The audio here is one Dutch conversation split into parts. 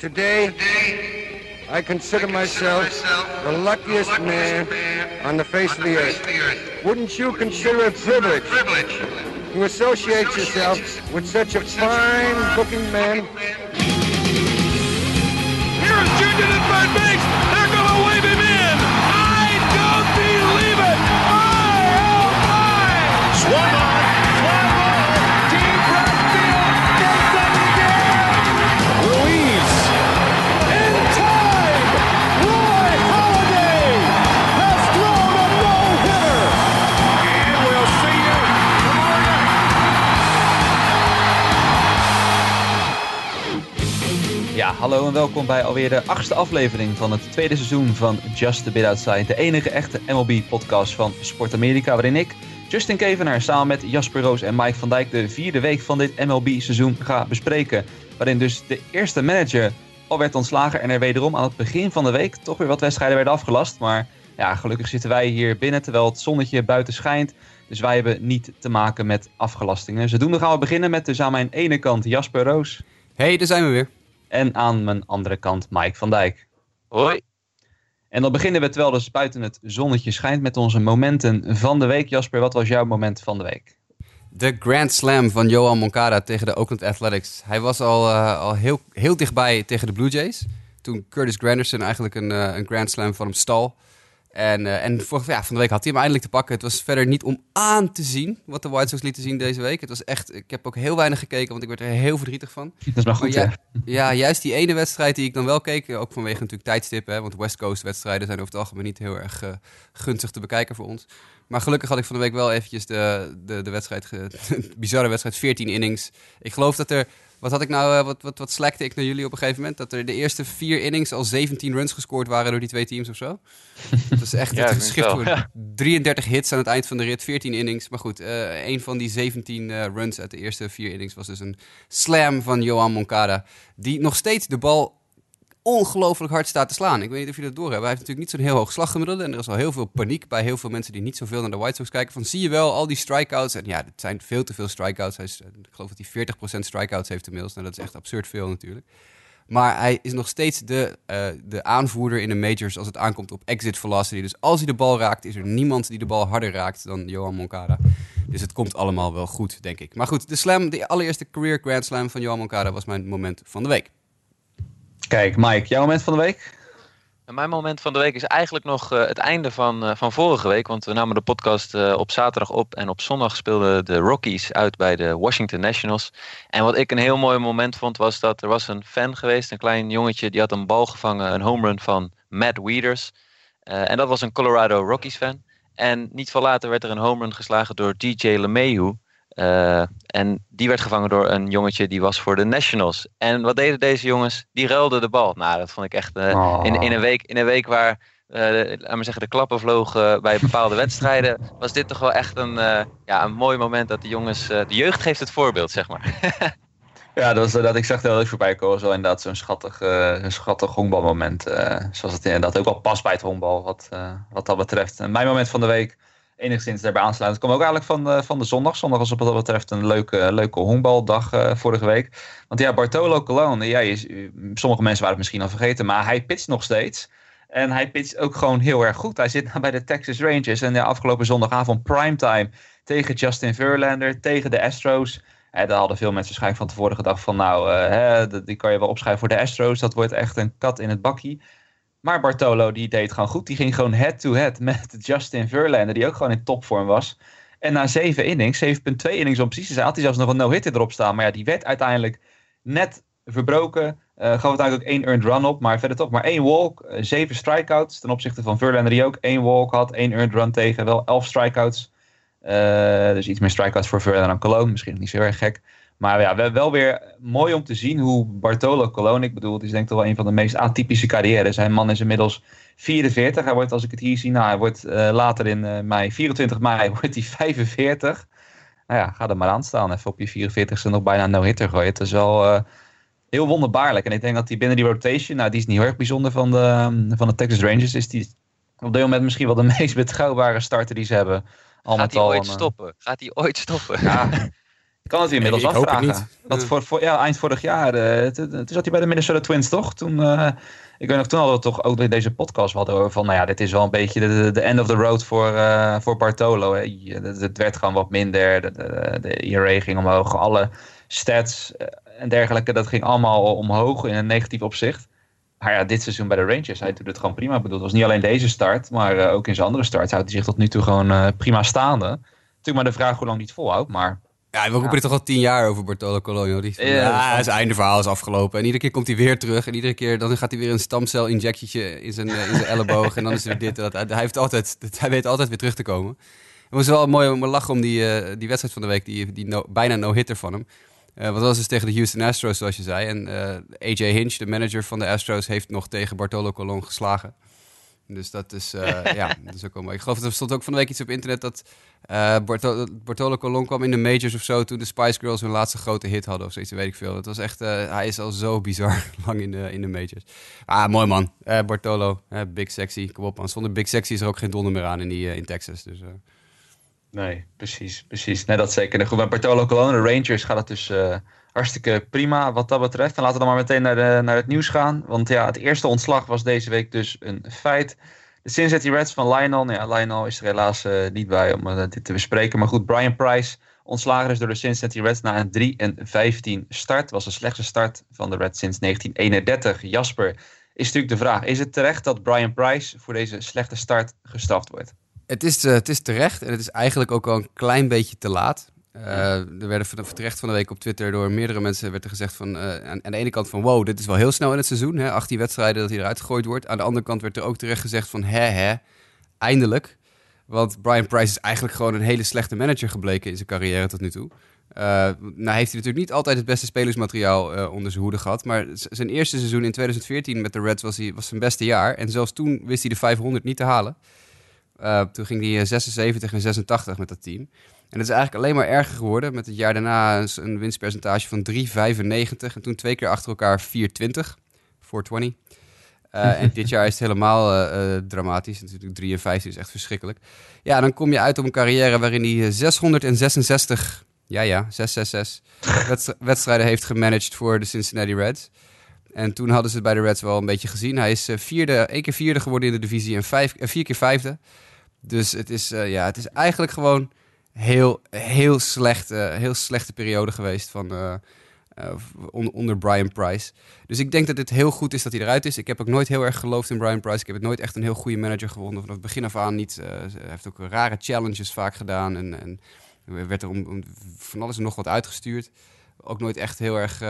Today, I consider myself the luckiest man on the face of the earth. Wouldn't you consider it a privilege to associate yourself with such a fine looking man? Here's Junior at third base. Hallo en welkom bij alweer de achtste aflevering van het tweede seizoen van Just a Bit Outside. De enige echte MLB-podcast van Sport Amerika, waarin ik, Justin Kevenaar, samen met Jasper Roos en Mike van Dijk de vierde week van dit MLB-seizoen ga bespreken. Waarin dus de eerste manager al werd ontslagen en er wederom aan het begin van de week toch weer wat wedstrijden werden afgelast. Maar ja, gelukkig zitten wij hier binnen terwijl het zonnetje buiten schijnt. Dus wij hebben niet te maken met afgelastingen. Zodoende gaan we beginnen met dus aan mijn ene kant Jasper Roos. Hey, daar zijn we weer. En aan mijn andere kant Mike van Dijk. Hoi. En dan beginnen we terwijl dus buiten het zonnetje schijnt met onze momenten van de week. Jasper, wat was jouw moment van de week? De Grand Slam van Johan Moncada tegen de Oakland Athletics. Hij was al, eh, al heel, heel dichtbij tegen de Blue Jays. Toen Curtis Granderson eigenlijk een, eh, een Grand Slam van hem stal. En, eh, en ja, van de week had hij hem eindelijk te pakken. Het was verder niet om aan te zien wat de White Sox lieten zien deze week. Het was echt, ik heb ook heel weinig gekeken, want ik werd er heel verdrietig van. Dat is maar goed, ja, ja, juist die ene wedstrijd die ik dan wel keek, ook vanwege natuurlijk tijdstippen, hè, want West Coast wedstrijden zijn over het algemeen niet heel erg eh, gunstig te bekijken voor ons. Maar gelukkig had ik van de week wel eventjes de, de, de wedstrijd, de bizarre wedstrijd, 14 innings. Ik geloof dat er, wat had ik nou, eh, wat, wat, wat slekte ik naar jullie op een gegeven moment? Dat er de eerste vier innings al 17 runs gescoord waren door die twee teams of zo. Dat is echt Ja, het wel, voor ja. 33 hits aan het eind van de rit, 14 innings. Maar goed, eh een van die 17 eh, runs uit de eerste vier innings was dus een slam van Johan Moncada. Die nog steeds de bal ongelooflijk hard staat te slaan. Ik weet niet of jullie dat doorhebben. Hij heeft natuurlijk niet zo'n heel hoog slaggemiddelde. En er is al heel veel paniek bij heel veel mensen die niet zoveel naar de White Sox kijken. Van zie je wel, al die strikeouts. En ja, het zijn veel te veel strikeouts. Hij eh, ik geloof dat hij 40% strikeouts heeft inmiddels. Nou, dat is echt absurd veel natuurlijk. Maar hij is nog steeds de, eh, de aanvoerder in de majors als het aankomt op exit velocity. Dus als hij de bal raakt, is er niemand die de bal harder raakt dan Johan Moncada. Dus het komt allemaal wel goed, denk ik. Maar goed, de slam, de allereerste career grand slam van Johan Moncada was mijn moment van de week. Kijk, Mike, jouw moment van de week? Mijn moment van de week is eigenlijk nog eh, het einde van, eh, van vorige week. Want we namen de podcast eh, op zaterdag op. En op zondag speelden de Rockies uit bij de Washington Nationals. En wat ik een heel mooi moment vond, was dat er was een fan geweest. Een klein jongetje, die had een bal gevangen. Een home run van Matt Wieters. Eh, en dat was een Colorado Rockies fan. En niet veel later werd er een home run geslagen door DJ LeMahieu. Eh, en die werd gevangen door een jongetje die was voor de Nationals. En wat deden deze jongens? Die ruilden de bal. Nou, dat vond ik echt eh, Oh. in, in, een week, in een week waar, eh, laat maar zeggen, de klappen vlogen bij bepaalde wedstrijden, was dit toch wel echt een, ja, een mooi moment dat de jongens, de jeugd geeft het voorbeeld, zeg maar. Ja, dat, was, dat ik zag dat eens voorbij komen. was wel inderdaad zo'n schattig, een schattig honkbalmoment. zoals het inderdaad ook wel past bij het honkbal, wat, wat dat betreft. En mijn moment van de week, enigszins daarbij aansluiten. Het kwam ook eigenlijk van, de- van de zondag. Zondag was wat dat betreft een leuke, leuke honkbaldag eh, vorige week. Want ja, Bartolo Colon, ja, sommige mensen waren het misschien al vergeten, maar hij pitcht nog steeds. En hij pitcht ook gewoon heel erg goed. Hij zit nou bij de Texas Rangers. En ja, afgelopen zondagavond primetime tegen Justin Verlander, tegen de Astros. Hè, daar hadden veel mensen waarschijnlijk van tevoren gedacht van nou, eh, hè, die kan je wel opschrijven voor de Astros. Dat wordt echt een kat in het bakkie. Maar Bartolo die deed gewoon goed. Die ging gewoon head-to-head met Justin Verlander, die ook gewoon in topvorm was. En na zeven innings, 7,2 innings om precies te zijn, had hij zelfs nog een no-hitter erop staan. Maar ja, die werd uiteindelijk net verbroken. Eh gaf uiteindelijk ook één earned run op. Maar verder toch maar één walk, eh, zeven strikeouts. Ten opzichte van Verlander die ook één walk had, één earned run tegen. Wel elf strikeouts. Eh, dus iets meer strikeouts voor Verlander dan Cologne. Misschien niet zo erg gek. Maar ja, wel- wel weer mooi om te zien hoe Bartolo Colon, ik bedoel, het is denk ik toch wel een van de meest atypische carrières. Zijn man is inmiddels 44. Hij wordt, als ik het hier zie, nou, hij wordt eh, later in eh, mei, 24 mei, wordt hij 45. Nou ja, ga er maar aan staan. Even op je 44ste nog bijna no-hitter gooien. Het is wel eh, heel wonderbaarlijk. En ik denk dat hij binnen die rotation, nou, die is niet heel erg bijzonder van de, van de Texas Rangers. Is die op dit moment misschien wel de meest betrouwbare starter die ze hebben. Al Gaat hij ooit stoppen? Gaat hij ooit stoppen? ja, kan het inmiddels Ik hoop het afvragen. Ja. voor, voor, ja, eind vorig jaar, eh, toen zat hij bij de Minnesota Twins, toch? Toen, eh, ik weet nog, toen hadden we toch ook deze podcast hadden over van, nou ja, dit is wel een beetje de, de end of the road voor, eh, voor Bartolo. Het, werd gewoon wat minder, de, de, de ERA ging omhoog, alle stats en dergelijke, dat ging allemaal omhoog in een negatief opzicht. Maar ja, dit seizoen bij de Rangers, hij doet het gewoon prima. Ik bedoel, het was niet alleen deze start, maar ook in zijn andere starts houdt hij zich tot nu toe gewoon prima staande. Natuurlijk maar de vraag hoe lang hij het volhoudt, maar Ja, we roepen dit toch al tien jaar over Bartolo Colonio. Die, Ja, het einde verhaal is afgelopen. En iedere keer komt hij weer terug. En iedere keer dan gaat hij weer een stamcel-injectietje in zijn, eh, in zijn elleboog. en dan is er dit en dat. Hij, heeft altijd, hij weet altijd weer terug te komen. Het was wel mooi om te lachen om die, eh, die wedstrijd van de week. Die, die no- bijna no-hitter van hem. Eh want dat was dus tegen de Houston Astros, zoals je zei. En AJ Hinch, de manager van de Astros, heeft nog tegen Bartolo Colon geslagen. Dus dat is, eh, ja, dat is ook wel mooi. Ik geloof dat er stond ook van de week iets op internet dat Barto- Bartolo Colon kwam in de majors of zo toen de Spice Girls hun laatste grote hit hadden of zoiets, weet ik veel. Het was echt, eh, hij is al zo bizar lang in de, in de majors. Ah, mooi man. Bartolo, Big Sexy, kom op man. Zonder Big Sexy is er ook geen donder meer aan in, die, in Texas. Dus, Nee, precies, precies. Nee, dat zeker. Goed, bij Bartolo Colon, de Rangers, gaat het dus hartstikke prima wat dat betreft. En laten we dan maar meteen naar, de, naar het nieuws gaan. Want ja, het eerste ontslag was deze week dus een feit. De Cincinnati Reds van Lionel. Nou Ja, Lionel is er helaas eh, niet bij om eh, dit te bespreken. Maar goed, Brian Price ontslagen dus door de Cincinnati Reds na een 3 en 15 start. Was de slechtste start van de Reds sinds 1931. Jasper, is natuurlijk de vraag. Is het terecht dat Brian Price voor deze slechte start gestraft wordt? Het is, eh, het is terecht en het is eigenlijk ook al een klein beetje te laat. Eh, er werden terecht van de week op Twitter door meerdere mensen werd er gezegd van... eh, aan, de ene kant van wow, dit is wel heel snel in het seizoen. Hè, 18 wedstrijden dat hij eruit gegooid wordt. Aan de andere kant werd er ook terecht gezegd van hè hè, eindelijk. Want Brian Price is eigenlijk gewoon een hele slechte manager gebleken in zijn carrière tot nu toe. Eh, nou heeft hij natuurlijk niet altijd het beste spelersmateriaal onder zijn hoede gehad. Maar zijn eerste seizoen in 2014 met de Reds was, hij, was zijn beste jaar. En zelfs toen wist hij de 500 niet te halen. Uh, toen ging hij eh, 76 en 86 met dat team. En het is eigenlijk alleen maar erger geworden. Met het jaar daarna een, winstpercentage van 3,95. En toen twee keer achter elkaar 420. 420. Uh, en dit jaar is het helemaal uh, dramatisch. Natuurlijk 53 is echt verschrikkelijk. Ja, dan kom je uit op een carrière waarin hij 666, ja ja, 666 wedstri wedstrijden heeft gemanaged voor de Cincinnati Reds. En toen hadden ze het bij de Reds wel een beetje gezien. Hij is vierde, één keer vierde geworden in de divisie en vijf, vier keer vijfde. Dus het is, uh, ja, het is eigenlijk gewoon heel, heel, slecht, heel slechte periode geweest van, uh, on, onder Brian Price. Dus ik denk dat het heel goed is dat hij eruit is. Ik heb ook nooit heel erg geloofd in Brian Price. Ik heb het nooit echt een heel goede manager gevonden. Vanaf het begin af aan niet. hij heeft ook rare challenges vaak gedaan. En, en werd er om, van alles en nog wat uitgestuurd. Ook nooit echt heel erg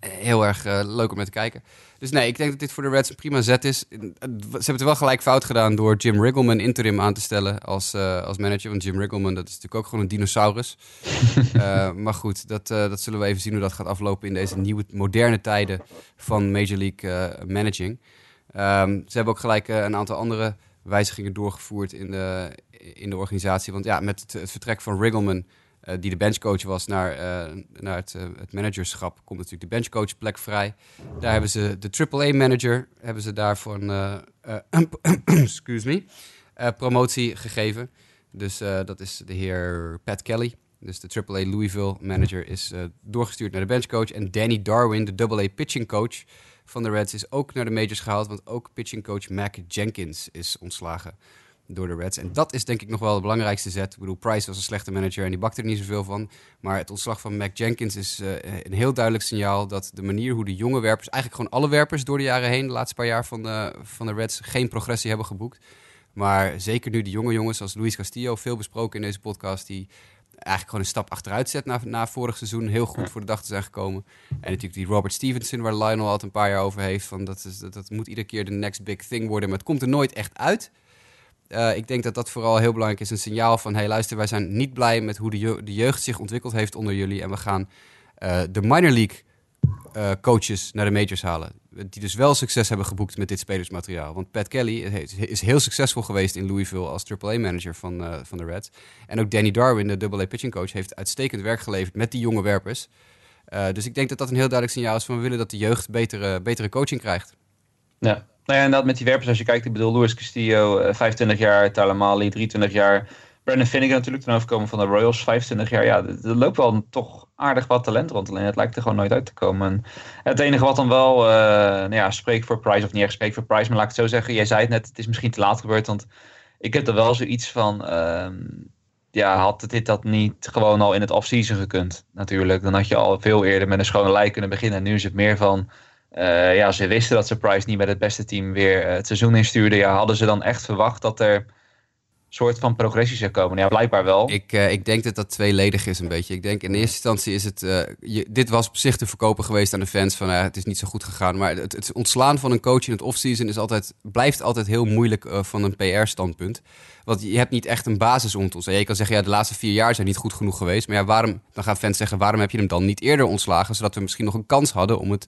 heel erg uh, leuk om naar te kijken. Dus nee, ik denk dat dit voor de Reds een prima zet is. Ze hebben het wel gelijk fout gedaan door Jim Riggleman interim aan te stellen als, uh, als manager. Want Jim Riggleman, dat is natuurlijk ook gewoon een dinosaurus. uh, maar goed, dat, dat zullen we even zien hoe dat gaat aflopen in deze nieuwe, moderne tijden van Major League managing. Um, ze hebben ook gelijk een aantal andere wijzigingen doorgevoerd in de, in de organisatie. Want ja, met het, het vertrek van Riggleman... Uh, die de benchcoach was, naar, uh, naar het, uh, het, managerschap, komt natuurlijk de benchcoachplek vrij. Daar hebben ze de AAA-manager, hebben ze daarvan, excuse me, promotie gegeven. Dus dat is de heer Pat Kelly. Dus de AAA Louisville manager is doorgestuurd naar de benchcoach. En Danny Darwin, de AA pitching coach van de Reds, is ook naar de majors gehaald. Want ook pitching coach Mac Jenkins is ontslagen door de Reds. En dat is denk ik nog wel de belangrijkste zet. Ik bedoel, Price was een slechte manager en die bakte er niet zoveel van. Maar het ontslag van Mac Jenkins is uh, een heel duidelijk signaal dat de manier hoe de jonge werpers, eigenlijk gewoon alle werpers door de jaren heen, de laatste paar jaar van de, van de Reds, geen progressie hebben geboekt. Maar zeker nu de jonge jongens zoals Luis Castillo, veel besproken in deze podcast, die eigenlijk gewoon een stap achteruit zet na, na vorig seizoen. Heel goed voor de dag te zijn gekomen. En natuurlijk die Robert Stevenson, waar Lionel al een paar jaar over heeft. Van dat, is, dat, dat moet iedere keer de next big thing worden. Maar het komt er nooit echt uit. Uh, ik denk dat dat vooral heel belangrijk is. Een signaal van, hey luister, wij zijn niet blij met hoe de, je de jeugd zich ontwikkeld heeft onder jullie. En we gaan uh, de minor league uh, coaches naar de majors halen. Die dus wel succes hebben geboekt met dit spelersmateriaal. Want Pat Kelly is heel succesvol geweest in Louisville als AAA-manager van, van de Reds. En ook Danny Darwin, de AA-pitching coach, heeft uitstekend werk geleverd met die jonge werpers. Dus ik denk dat dat een heel duidelijk signaal is van we willen dat de jeugd betere, betere coaching krijgt. Ja, nou ja, inderdaad met die werpers als je kijkt. Ik bedoel, Luis Castillo, uh, 25 jaar, Tyler Mali, 23 jaar. Brandon Finnegan natuurlijk, ten overkomen van de Royals, 25 jaar. Ja, er loopt wel toch aardig wat talent rond. Alleen het lijkt er gewoon nooit uit te komen. En het enige wat dan wel, uh, nou ja, spreekt voor Price, of niet echt spreekt voor Price, maar laat ik het zo zeggen. Jij zei het net, het is misschien te laat gebeurd, want ik heb er wel zoiets van... Uh, ja, had dit dat niet gewoon al in het offseason gekund, natuurlijk. Dan had je al veel eerder met een schone lijn kunnen beginnen. En nu is het meer van, uh, ja, ze wisten dat ze Price niet met het beste team weer het seizoen instuurden. Ja, hadden ze dan echt verwacht dat er soort van progressie zou komen. Ja, blijkbaar wel. Ik, uh, ik denk dat dat tweeledig is een beetje. Ik denk in eerste instantie is het... Dit was op zich te verkopen geweest aan de fans van... Het is niet zo goed gegaan. Maar het, het ontslaan van een coach in het offseason is altijd, blijft altijd heel moeilijk van een PR-standpunt. Want je hebt niet echt een basis om te ontslaan. Je kan zeggen, ja, de laatste vier jaar zijn niet goed genoeg geweest. Maar ja, waarom, dan gaan fans zeggen, waarom heb je hem dan niet eerder ontslagen? Zodat we misschien nog een kans hadden om het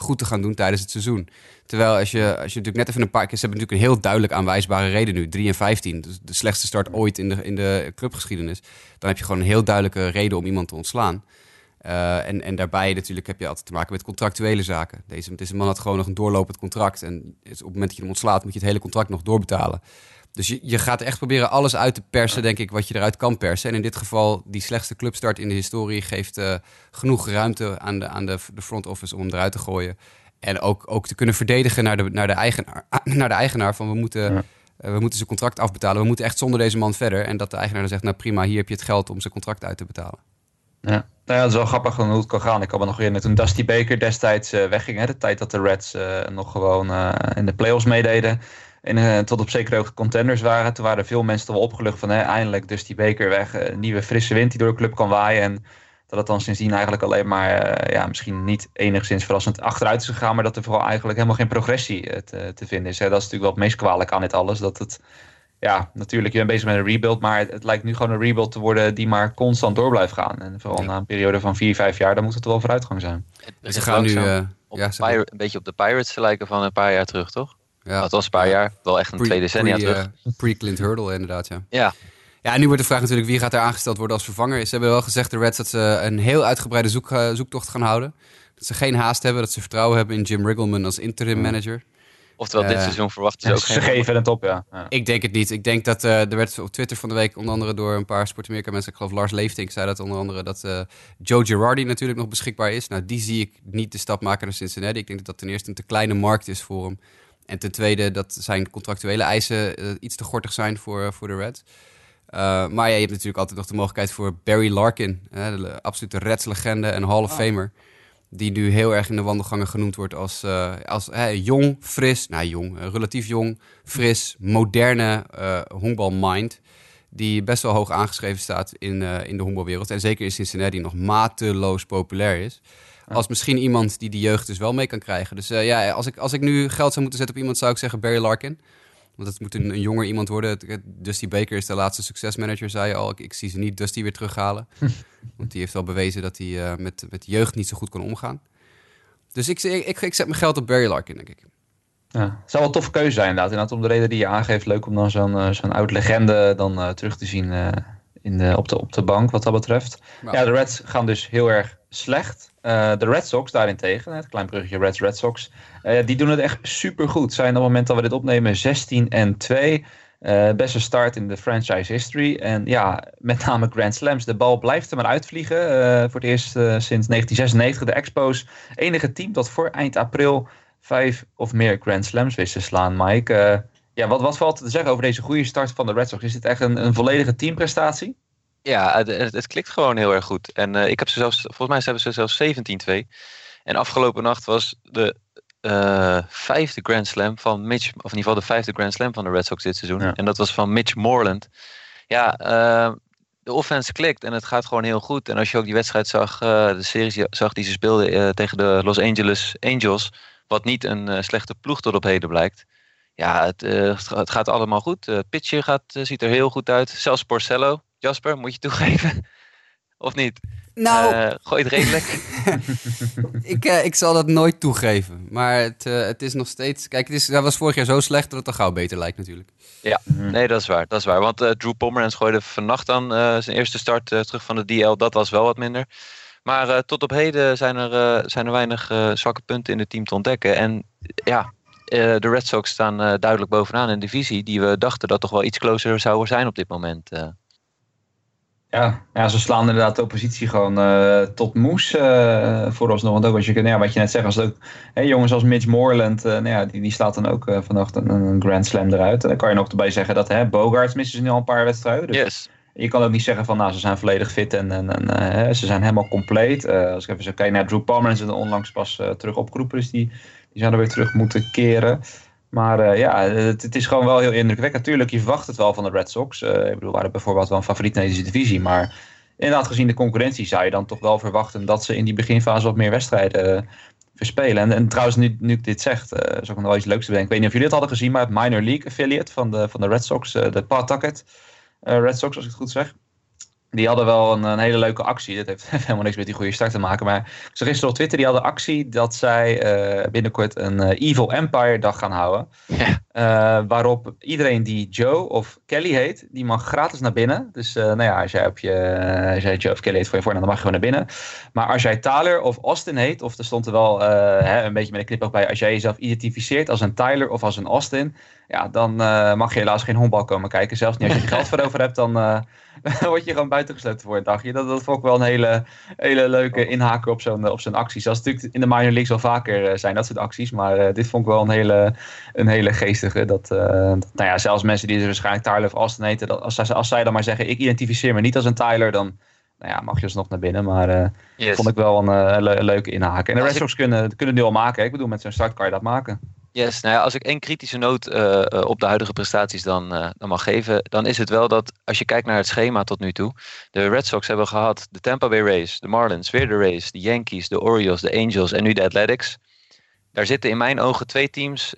goed te gaan doen tijdens het seizoen. Terwijl als je, als je natuurlijk net even een paar keer... Ze hebben natuurlijk een heel duidelijk aanwijsbare reden nu. 3 en 15, dus de slechtste start ooit in de, in de clubgeschiedenis. Dan heb je gewoon een heel duidelijke reden om iemand te ontslaan. Uh, en, en daarbij natuurlijk heb je altijd te maken met contractuele zaken. Deze, deze man had gewoon nog een doorlopend contract. En op het moment dat je hem ontslaat, moet je het hele contract nog doorbetalen. Dus je, je gaat echt proberen alles uit te persen, denk ik, wat je eruit kan persen. En in dit geval, die slechtste clubstart in de historie geeft uh, genoeg ruimte aan, de, aan de, de front office om hem eruit te gooien. En ook, ook te kunnen verdedigen naar de, naar de, eigenaar, naar de eigenaar van we moeten, ja. uh, we moeten zijn contract afbetalen. We moeten echt zonder deze man verder. En dat de eigenaar dan zegt, nou prima, hier heb je het geld om zijn contract uit te betalen. Ja, nou ja, het is wel grappig hoe het kan gaan. Ik kan me nog herinneren toen Dusty Baker destijds uh, wegging. Hè, de tijd dat de Reds uh, nog gewoon uh, in de playoffs meededen. En tot op zekere hoogte contenders waren. Toen waren veel mensen toch wel opgelucht van hè, eindelijk Dusty Baker weg. nieuwe frisse wind die door de club kan waaien. En dat het dan sindsdien eigenlijk alleen maar, uh, ja, misschien niet enigszins verrassend achteruit is gegaan, maar dat er vooral eigenlijk helemaal geen progressie te, te vinden is. Hè. Dat is natuurlijk wel het meest kwalijk aan dit alles. Dat het, ja, natuurlijk, je bent bezig met een rebuild, maar het, het, lijkt nu gewoon een rebuild te worden die maar constant door blijft gaan. En vooral na een periode van vier, vijf jaar, dan moet het wel vooruitgang zijn. Het, ze gaan nu uh, op ja, een beetje op de Pirates te lijken van een paar jaar terug, toch? Ja. Dat was een paar jaar, wel echt een pre, twee decennia pre, terug. Uh, Pre-Clint Hurdle, inderdaad, ja. Ja, ja, en nu wordt de vraag natuurlijk wie gaat er aangesteld worden als vervanger. Ze hebben wel gezegd, de Reds, dat ze een heel uitgebreide zoek, uh, zoektocht gaan houden. Dat ze geen haast hebben, dat ze vertrouwen hebben in Jim Riggleman als interim manager. Oftewel, dit uh, seizoen verwachten ze ook Ze geven het op, ja. ja. Ik denk het niet. Ik denk dat uh, er werd op Twitter van de week onder andere door een paar Sport Amerika mensen, ik geloof Lars Leeftink zei dat onder andere, dat uh, Joe Girardi natuurlijk nog beschikbaar is. Nou, die zie ik niet de stap maken naar Cincinnati. Ik denk dat dat ten eerste een te kleine markt is voor hem. En ten tweede dat zijn contractuele eisen iets te gortig zijn voor, voor de Reds. Uh, maar ja, je hebt natuurlijk altijd nog de mogelijkheid voor Barry Larkin, hè, de absolute Reds-legende en Hall of oh. Famer. Die nu heel erg in de wandelgangen genoemd wordt als, als hè, jong, fris, nou jong, relatief jong, fris, moderne honkbalmind. Die best wel hoog aangeschreven staat in, in de honkbalwereld. En zeker in Cincinnati nog mateloos populair is. Als misschien iemand die de jeugd dus wel mee kan krijgen. Dus ja, als ik, als ik nu geld zou moeten zetten op iemand, zou ik zeggen Barry Larkin. Want het moet een, een jonger iemand worden. Dusty Baker is de laatste succesmanager, zei je al. Ik, ik zie ze niet Dusty weer terughalen. Want die heeft al bewezen dat hij uh, met, met jeugd niet zo goed kan omgaan. Dus ik, ik, ik zet mijn geld op Barry Larkin, denk ik. Ja, het zou wel een toffe keuze zijn inderdaad. inderdaad. Om de reden die je aangeeft, leuk om dan zo'n uh, zo'n oud legende dan uh, terug te zien in de, op, de, op de bank wat dat betreft. Nou. Ja, de Reds gaan dus heel erg slecht. Uh, de Red Sox daarentegen, het klein bruggetje Reds Red Sox, uh, die doen het echt super goed. Zijn op het moment dat we dit opnemen 16 en 2. Uh, beste start in de franchise history. En ja, met name Grand Slams. De bal blijft er maar uitvliegen. voor het eerst sinds 1996 de Expos. Enige team dat voor eind april vijf of meer Grand Slams wist te slaan, Mike. ja, wat, wat valt te zeggen over deze goede start van de Red Sox? Is dit echt een, een volledige teamprestatie? Ja, het, het, klikt gewoon heel erg goed. En uh, ik heb ze zelfs, volgens mij hebben ze zelfs 17-2. En afgelopen nacht was de uh, vijfde Grand Slam van Mitch, of in ieder geval de vijfde Grand Slam van de Red Sox dit seizoen. Ja. En dat was van Mitch Moreland. Ja, uh, de offense klikt en het gaat gewoon heel goed. En als je ook die wedstrijd zag, de serie zag die ze speelden tegen de Los Angeles Angels, wat niet een slechte ploeg tot op heden blijkt. Ja, het, het gaat allemaal goed. Het pitje gaat, ziet er heel goed uit. Zelfs Porcello, Jasper, moet je toegeven? Of niet? Nou, uh, gooi het redelijk. ik, uh, ik zal dat nooit toegeven. Maar het, uh, het is nog steeds. Kijk, het is, dat was vorig jaar zo slecht dat het al gauw beter lijkt, natuurlijk. Ja, nee, dat is waar. Dat is waar. Want Drew Pomeranz gooide vannacht dan zijn eerste start terug van de DL. Dat was wel wat minder. Maar tot op heden zijn er, zijn er weinig zwakke punten in het team te ontdekken. En ja, de Red Sox staan duidelijk bovenaan in de divisie. Die we dachten dat toch wel iets closer zou zijn op dit moment. Ja, ja, ze slaan inderdaad de oppositie gewoon uh, tot moes uh, vooralsnog. Want ook als je, nou ja, wat je net zegt, als het ook hey, jongens als Mitch Moreland, uh, nou ja, die, die slaat dan ook vannacht een, een, Grand Slam eruit. En dan kan je nog erbij zeggen dat hè, Bogarts missen ze nu al een paar wedstrijden. Dus yes. Je kan ook niet zeggen van nou, ze zijn volledig fit en, en, en ze zijn helemaal compleet. als ik even zo kijk naar Drew Palmer, en ze onlangs pas terug opgeroepen, dus die, die zouden weer terug moeten keren. Maar uh, ja, het, het, is gewoon wel heel indrukwekkend. Natuurlijk, je verwacht het wel van de Red Sox. Uh, ik bedoel, waren bijvoorbeeld wel een favoriet in deze divisie. Maar inderdaad, gezien de concurrentie zou je dan toch wel verwachten dat ze in die beginfase wat meer wedstrijden uh, verspelen. En, en, trouwens, nu, nu ik dit zeg, uh, zou ik nog wel iets leuks bedenken. Ik weet niet of jullie het hadden gezien, maar het minor league affiliate van de, van de Red Sox, de Pawtucket Red Sox, als ik het goed zeg. Die hadden wel een, een, hele leuke actie. Dat heeft helemaal niks met die goede start te maken. Maar ik zag gisteren op Twitter, die hadden actie dat zij uh, binnenkort een uh, Evil Empire dag gaan houden. Ja. Uh, waarop iedereen die Joe of Kelly heet, die mag gratis naar binnen. Dus nou ja, als jij, op je, als jij Joe of Kelly heet voor je voornaam, dan mag je gewoon naar binnen. Maar als jij Tyler of Austin heet, of er stond er wel hè, een beetje met een knip ook bij, als jij jezelf identificeert als een Tyler of als een Austin, ja, dan mag je helaas geen honkbal komen kijken. Zelfs niet als je er geld voor over hebt, dan dan word je gewoon buitengesloten voor een dagje. Dat, dat vond ik wel een hele, hele leuke inhaken op zo'n op zo'n actie. Zoals natuurlijk in de minor leagues wel vaker eh, zijn, dat soort acties. Maar dit vond ik wel een hele, een hele geestige. Dat, dat, nou ja, zelfs mensen die dus waarschijnlijk Tyler of Austin heten, dat, als, zij, als zij dan maar zeggen, ik identificeer me niet als een Tyler, dan nou ja, mag je alsnog naar binnen. Maar uh, yes. vond ik wel een, le leuke inhaken. En de Red Sox kunnen, kunnen nu al maken. Ik bedoel, met zo'n start kan je dat maken. Yes, nou ja, als ik één kritische noot uh, op de huidige prestaties dan, uh, dan mag geven, dan is het wel dat als je kijkt naar het schema tot nu toe, de Red Sox hebben gehad de Tampa Bay Rays, de Marlins, weer de Rays, de Yankees, de Orioles, de Angels en nu de Athletics. Daar zitten in mijn ogen twee teams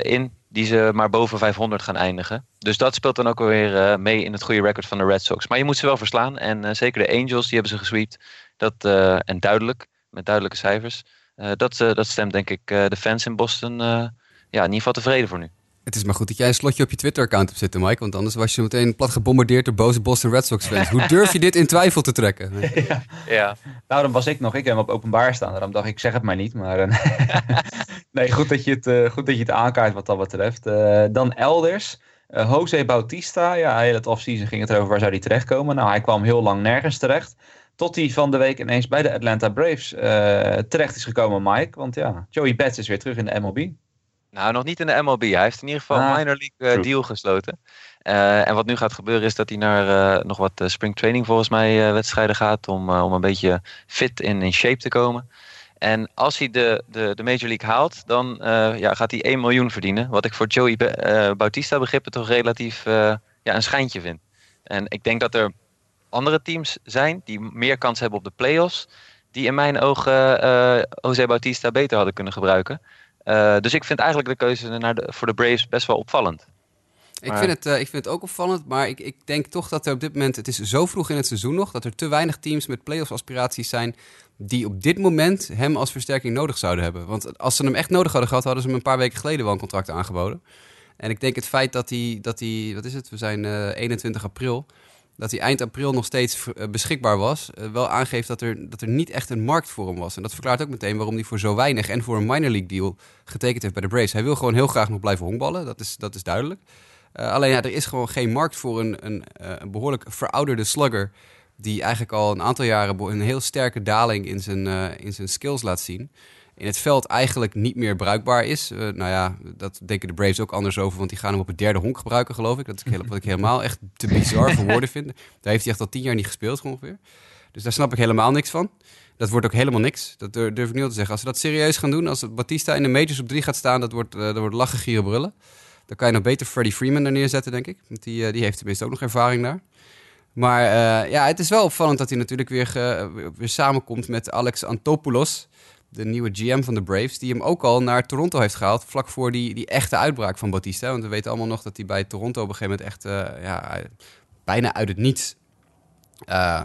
in die ze maar boven 500 gaan eindigen. Dus dat speelt dan ook weer mee in het goede record van de Red Sox. Maar je moet ze wel verslaan en zeker de Angels, die hebben ze gesweept. Dat, en duidelijk, met duidelijke cijfers. Uh, dat, uh, dat stemt denk ik uh, de fans in Boston ja, in ieder geval tevreden voor nu. Het is maar goed dat jij een slotje op je Twitter-account hebt zitten, Mike. Want anders was je meteen plat gebombardeerd door boze Boston Red Sox-fans. Hoe durf je dit in twijfel te trekken? ja. ja. Nou, dan was ik nog. Ik heb hem op openbaar staan. Daarom dacht ik, zeg het maar niet. Maar nee, goed dat, je het, goed dat je het aankaart wat dat betreft. dan elders. Jose Bautista. Ja, heel het offseason ging het erover waar zou hij terechtkomen. Nou, hij kwam heel lang nergens terecht. Tot hij van de week ineens bij de Atlanta Braves uh, terecht is gekomen, Mike. Want ja, Joey Bats is weer terug in de MLB. Nou, nog niet in de MLB. Hij heeft in ieder geval ah, een minor league uh, deal gesloten. Uh, en wat nu gaat gebeuren is dat hij naar nog wat spring training volgens mij wedstrijden gaat. Om, om een beetje fit in, in shape te komen. En als hij de, de, de Major League haalt, dan ja, gaat hij 1 miljoen verdienen. Wat ik voor Joey Bautista begrippen toch relatief ja, een schijntje vind. En ik denk dat er andere teams zijn die meer kans hebben op de playoffs. Die in mijn ogen uh, José Bautista beter hadden kunnen gebruiken. Uh, dus ik vind eigenlijk de keuze naar de, voor de Braves best wel opvallend. Ik, vind het, uh, ik vind het ook opvallend, maar ik, ik denk toch dat er op dit moment, het is zo vroeg in het seizoen nog, dat er te weinig teams met playoffs aspiraties zijn die op dit moment hem als versterking nodig zouden hebben. Want als ze hem echt nodig hadden gehad, hadden ze hem een paar weken geleden wel een contract aangeboden. En ik denk het feit dat hij, dat hij wat is het, we zijn uh, 21 april, dat hij eind april nog steeds eh, beschikbaar was, uh, wel aangeeft dat er, dat er niet echt een markt voor hem was. En dat verklaart ook meteen waarom hij voor zo weinig en voor een minor league deal getekend heeft bij de Braves. Hij wil gewoon heel graag nog blijven honkballen, dat is, dat is duidelijk. Uh, alleen ja, er is gewoon geen markt voor een, een, een, behoorlijk verouderde slugger, die eigenlijk al een aantal jaren een heel sterke daling in zijn, in zijn skills laat zien in het veld eigenlijk niet meer bruikbaar is. Uh, nou ja, dat denken de Braves ook anders over, want die gaan hem op het derde honk gebruiken, geloof ik. Dat is wat ik helemaal echt te bizar voor woorden vind. Daar heeft hij echt al tien jaar niet gespeeld ongeveer. Dus daar snap ik helemaal niks van. Dat wordt ook helemaal niks. Dat durf ik niet te zeggen. Als ze dat serieus gaan doen, als Batista in de majors op drie gaat staan, dat wordt, uh, dat wordt lachen, gieren, brullen. Dan kan je nog beter Freddie Freeman er neerzetten, denk ik. Want die, uh, die heeft tenminste ook nog ervaring daar. Maar ja, het is wel opvallend dat hij natuurlijk weer, weer samenkomt met Alex Antopoulos de nieuwe GM van de Braves, die hem ook al naar Toronto heeft gehaald, vlak voor die, die echte uitbraak van Batista. Want we weten allemaal nog dat hij bij Toronto op een gegeven moment echt uh, ja, bijna uit het niets uh,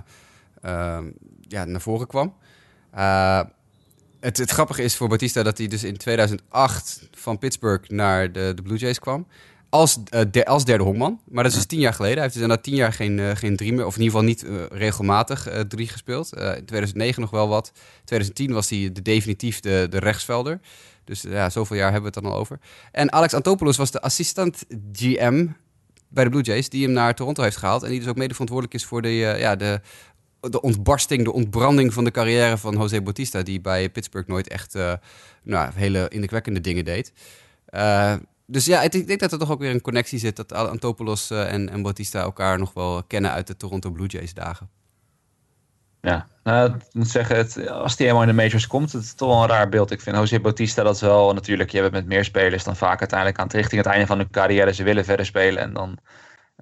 uh, ja, naar voren kwam. het, het grappige is voor Batista dat hij dus in 2008 van Pittsburgh naar de, de Blue Jays kwam als, uh, als derde honkman. Maar dat is dus tien jaar geleden. Hij heeft dus inderdaad tien jaar geen, uh, geen drie meer. Of in ieder geval niet uh, regelmatig drie gespeeld. in 2009 nog wel wat. In 2010 was hij de, definitief de, de rechtsvelder. Dus ja, zoveel jaar hebben we het dan al over. En Alex Antopoulos was de assistant GM bij de Blue Jays, die hem naar Toronto heeft gehaald. En die dus ook mede verantwoordelijk is voor de, ja, de, de ontbarsting, de ontbranding van de carrière van José Bautista. Die bij Pittsburgh nooit echt nou, hele indrukwekkende dingen deed. Dus ja, ik denk dat er toch ook weer een connectie zit. Dat Antopoulos en, en Bautista elkaar nog wel kennen uit de Toronto Blue Jays dagen. Ja, nou, ik moet zeggen, het, als die helemaal in de majors komt, het is toch wel een raar beeld. Ik vind José Bautista dat wel natuurlijk, je hebt met meer spelers dan vaak uiteindelijk aan het richting het einde van hun carrière. Ze willen verder spelen en dan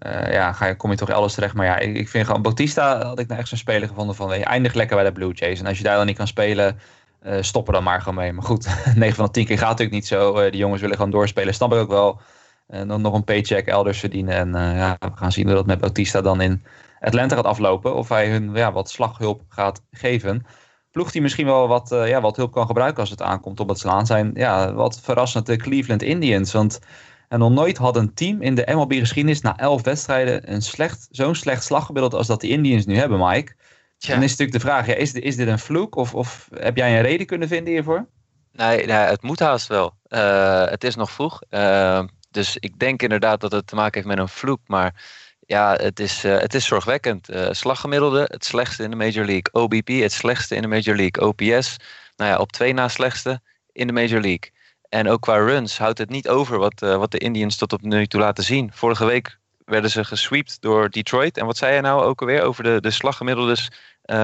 uh, ja, ga je, kom je toch alles terecht. Maar ja, ik, ik vind gewoon Bautista had ik nou echt zo'n speler gevonden van je eindigt lekker bij de Blue Jays. En als je daar dan niet kan spelen, uh, stop er dan maar gewoon mee. Maar goed, 9 van de 10 keer gaat natuurlijk niet zo. Uh, die jongens willen gewoon doorspelen, snap ik ook wel. En dan nog een paycheck elders verdienen. En ja, we gaan zien hoe dat met Bautista dan in Atlanta gaat aflopen. Of hij hun ja, wat slaghulp gaat geven. Ploeg die misschien wel wat, ja, wat hulp kan gebruiken als het aankomt op het slaan. Zijn ja, wat verrassend de Cleveland Indians. Want en nog nooit had een team in de MLB-geschiedenis na elf wedstrijden een slecht, zo'n slecht slaggemiddeld als dat de Indians nu hebben, Mike. Tja. Dan is natuurlijk de vraag, ja, is, is dit een vloek of, of heb jij een reden kunnen vinden hiervoor? Nee, nee het moet haast wel. Uh, het is nog vroeg. Uh, dus ik denk inderdaad dat het te maken heeft met een vloek. Maar ja, het is, uh, het is zorgwekkend. Slaggemiddelde, het slechtste in de Major League. OBP, het slechtste in de Major League. OPS, nou ja, op twee na slechtste in de Major League. En ook qua runs houdt het niet over wat, wat de Indians tot op nu toe laten zien. Vorige week werden ze gesweept door Detroit. En wat zei je nou ook alweer over de, de slaggemiddeldes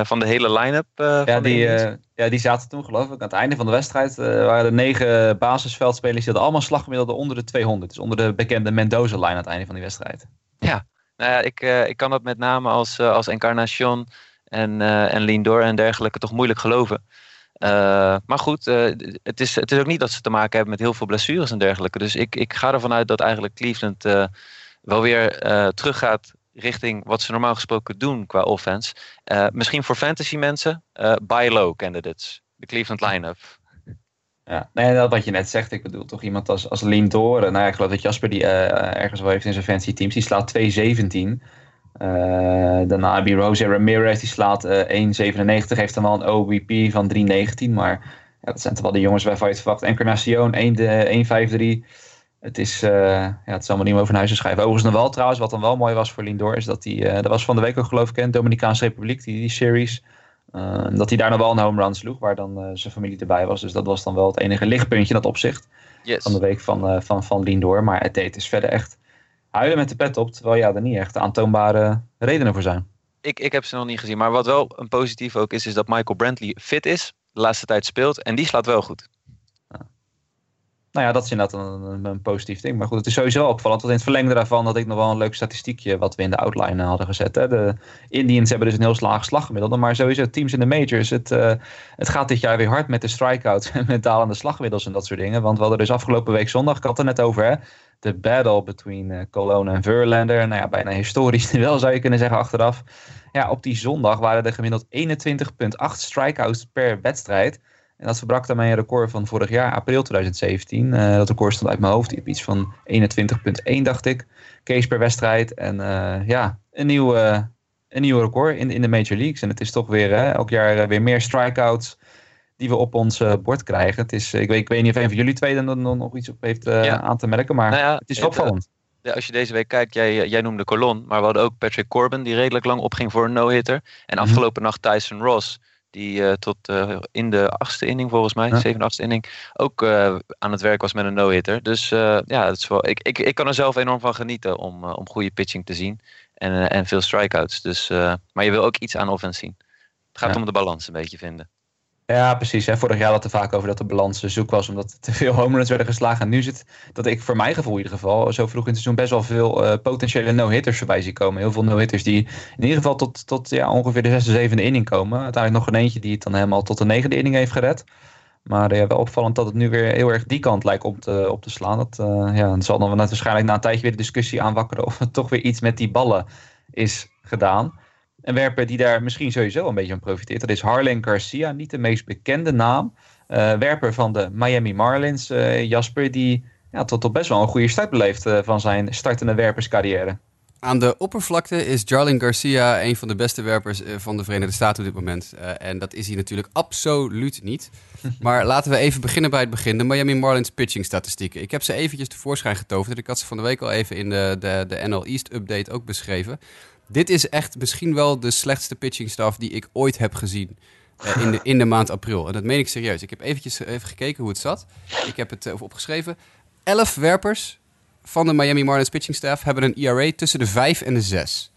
van de hele line-up? ja, die, ja, die zaten toen geloof ik aan het einde van de wedstrijd. waren er negen basisveldspelers die hadden allemaal slaggemiddelden onder de 200. Dus onder de bekende Mendoza-line aan het einde van die wedstrijd. Ja, nou ja, ik, uh, ik kan dat met name als, uh, als Encarnacion en, uh, en Lindor en dergelijke toch moeilijk geloven. maar goed, het, is, het is ook niet dat ze te maken hebben met heel veel blessures en dergelijke. Dus ik, ik ga ervan uit dat eigenlijk Cleveland wel weer teruggaat richting wat ze normaal gesproken doen qua offense. misschien voor fantasy mensen, buy low candidates. De Cleveland line-up. Ja, nee, dat wat je net zegt. Ik bedoel toch iemand als, als Lindor. Nou ja, ik geloof dat Jasper die uh, ergens wel heeft in zijn fancy teams. Die slaat 2,17. Uh, daarna Rose Ramirez die slaat uh, 1,97. Heeft dan wel een OBP van 3,19. Maar ja, dat zijn toch wel de jongens waarvan je het verwacht. Encarnacion 1,53. Het is, uh, ja, het is allemaal niet meer over naar huis te schrijven. Overigens nog wel trouwens, wat dan wel mooi was voor Lindor, is dat hij, dat was van de week ook geloof ik, in de Dominicaanse Republiek, die, die series. Uh, dat hij daar nog wel een home run sloeg, waar dan zijn familie erbij was. Dus dat was dan wel het enige lichtpuntje in dat opzicht yes. van de week van, van, van Lindor. Maar het deed dus verder echt huilen met de pet op, terwijl ja, er niet echt aantoonbare redenen voor zijn. Ik, ik heb ze nog niet gezien, maar wat wel een positief ook is, is dat Michael Brantley fit is, de laatste tijd speelt en die slaat wel goed. Nou ja, dat is inderdaad een, een, positief ding. Maar goed, het is sowieso opvallend. Want in het verlengde daarvan had ik nog wel een leuk statistiekje wat we in de outline hadden gezet. Hè. De Indians hebben dus een heel laag slaggemiddelde. Maar sowieso teams in de majors. Het, uh, het gaat dit jaar weer hard met de strikeouts en met dalende slagmiddels en dat soort dingen. Want we hadden dus afgelopen week zondag, ik had het er net over, hè, de battle between uh, Cologne en Verlander. Nou ja, bijna historisch wel zou je kunnen zeggen achteraf. Ja, op die zondag waren er gemiddeld 21,8 strikeouts per wedstrijd. En dat verbrak daarmee een record van vorig jaar, april 2017. Uh, dat record stond uit mijn hoofd. op iets van 21,1 dacht ik. Case per wedstrijd. En uh, ja, een nieuw, uh, een nieuw record in, in de Major Leagues. En het is toch weer hè, elk jaar weer meer strikeouts die we op ons bord krijgen. Het is, ik, weet, ik weet niet of een van jullie twee er nog, nog iets op heeft ja. aan te merken. Maar nou ja, het is opvallend. Ja, als je deze week kijkt, jij, jij noemde Colon. Maar we hadden ook Patrick Corbin, die redelijk lang opging voor een no-hitter. En afgelopen mm -hmm. nacht Tyson Ross die uh, tot uh, in de achtste inning volgens mij, ja. zevende, achtste inning, ook uh, aan het werk was met een no-hitter. Dus ja, het is wel, ik, ik, ik kan er zelf enorm van genieten om, om goede pitching te zien en, en veel strikeouts. Dus, maar je wil ook iets aan offense zien. Het gaat ja. om de balans een beetje vinden. Ja, precies. Hè. Vorig jaar had het er vaak over dat de balans zoek was omdat te veel home runs werden geslagen. En nu zit dat ik voor mijn gevoel in ieder geval zo vroeg in het seizoen best wel veel uh, potentiële no-hitters voorbij zie komen. Heel veel no-hitters die in ieder geval tot, tot ja, ongeveer de zesde, zevende inning komen. Uiteindelijk nog een eentje die het dan helemaal tot de negende inning heeft gered. Maar ja, wel opvallend dat het nu weer heel erg die kant lijkt op te, op te slaan. Dat, ja, dan zal dan waarschijnlijk na een tijdje weer de discussie aanwakkeren of er toch weer iets met die ballen is gedaan. Een werper die daar misschien sowieso een beetje van profiteert. Dat is Harlan Garcia, niet de meest bekende naam. Uh, werper van de Miami Marlins, uh, Jasper, die ja, tot, tot best wel een goede start beleeft uh, van zijn startende werperscarrière. Aan de oppervlakte is Jarlin Garcia een van de beste werpers eh, van de Verenigde Staten op dit moment. Eh, en dat is hij natuurlijk absoluut niet. Maar laten we even beginnen bij het begin. De Miami Marlins pitching statistieken. Ik heb ze eventjes tevoorschijn getoverd. Ik had ze van de week al even in de, de, de NL East update ook beschreven. Dit is echt misschien wel de slechtste pitching staff die ik ooit heb gezien. eh, in, de, in de maand april. En dat meen ik serieus. Ik heb eventjes even gekeken hoe het zat. Ik heb het eh, opgeschreven. Elf werpers van de Miami Marlins pitching staff hebben een ERA tussen de 5 en de 6.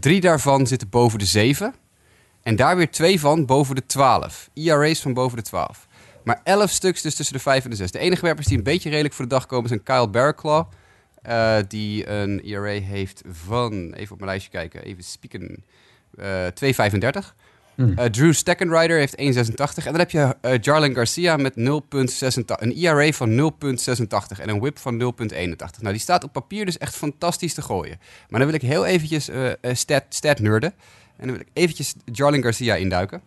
Drie daarvan zitten boven de 7. En daar weer twee van boven de 12. ERA's van boven de 12. Maar 11 stuks dus tussen de 5 en de 6. De enige werpers die een beetje redelijk voor de dag komen zijn Kyle Barraclaw. Eh, die een ERA heeft van, even op mijn lijstje kijken, even spieken, eh 2,35. Eh, Drew Steckenrider heeft 1,86. En dan heb je Jarlin Garcia met 0,86. Een ERA van 0,86 en een whip van 0,81. Nou, die staat op papier dus echt fantastisch te gooien. Maar dan wil ik heel eventjes stat, stat nerden. En dan wil ik eventjes Jarlin Garcia induiken.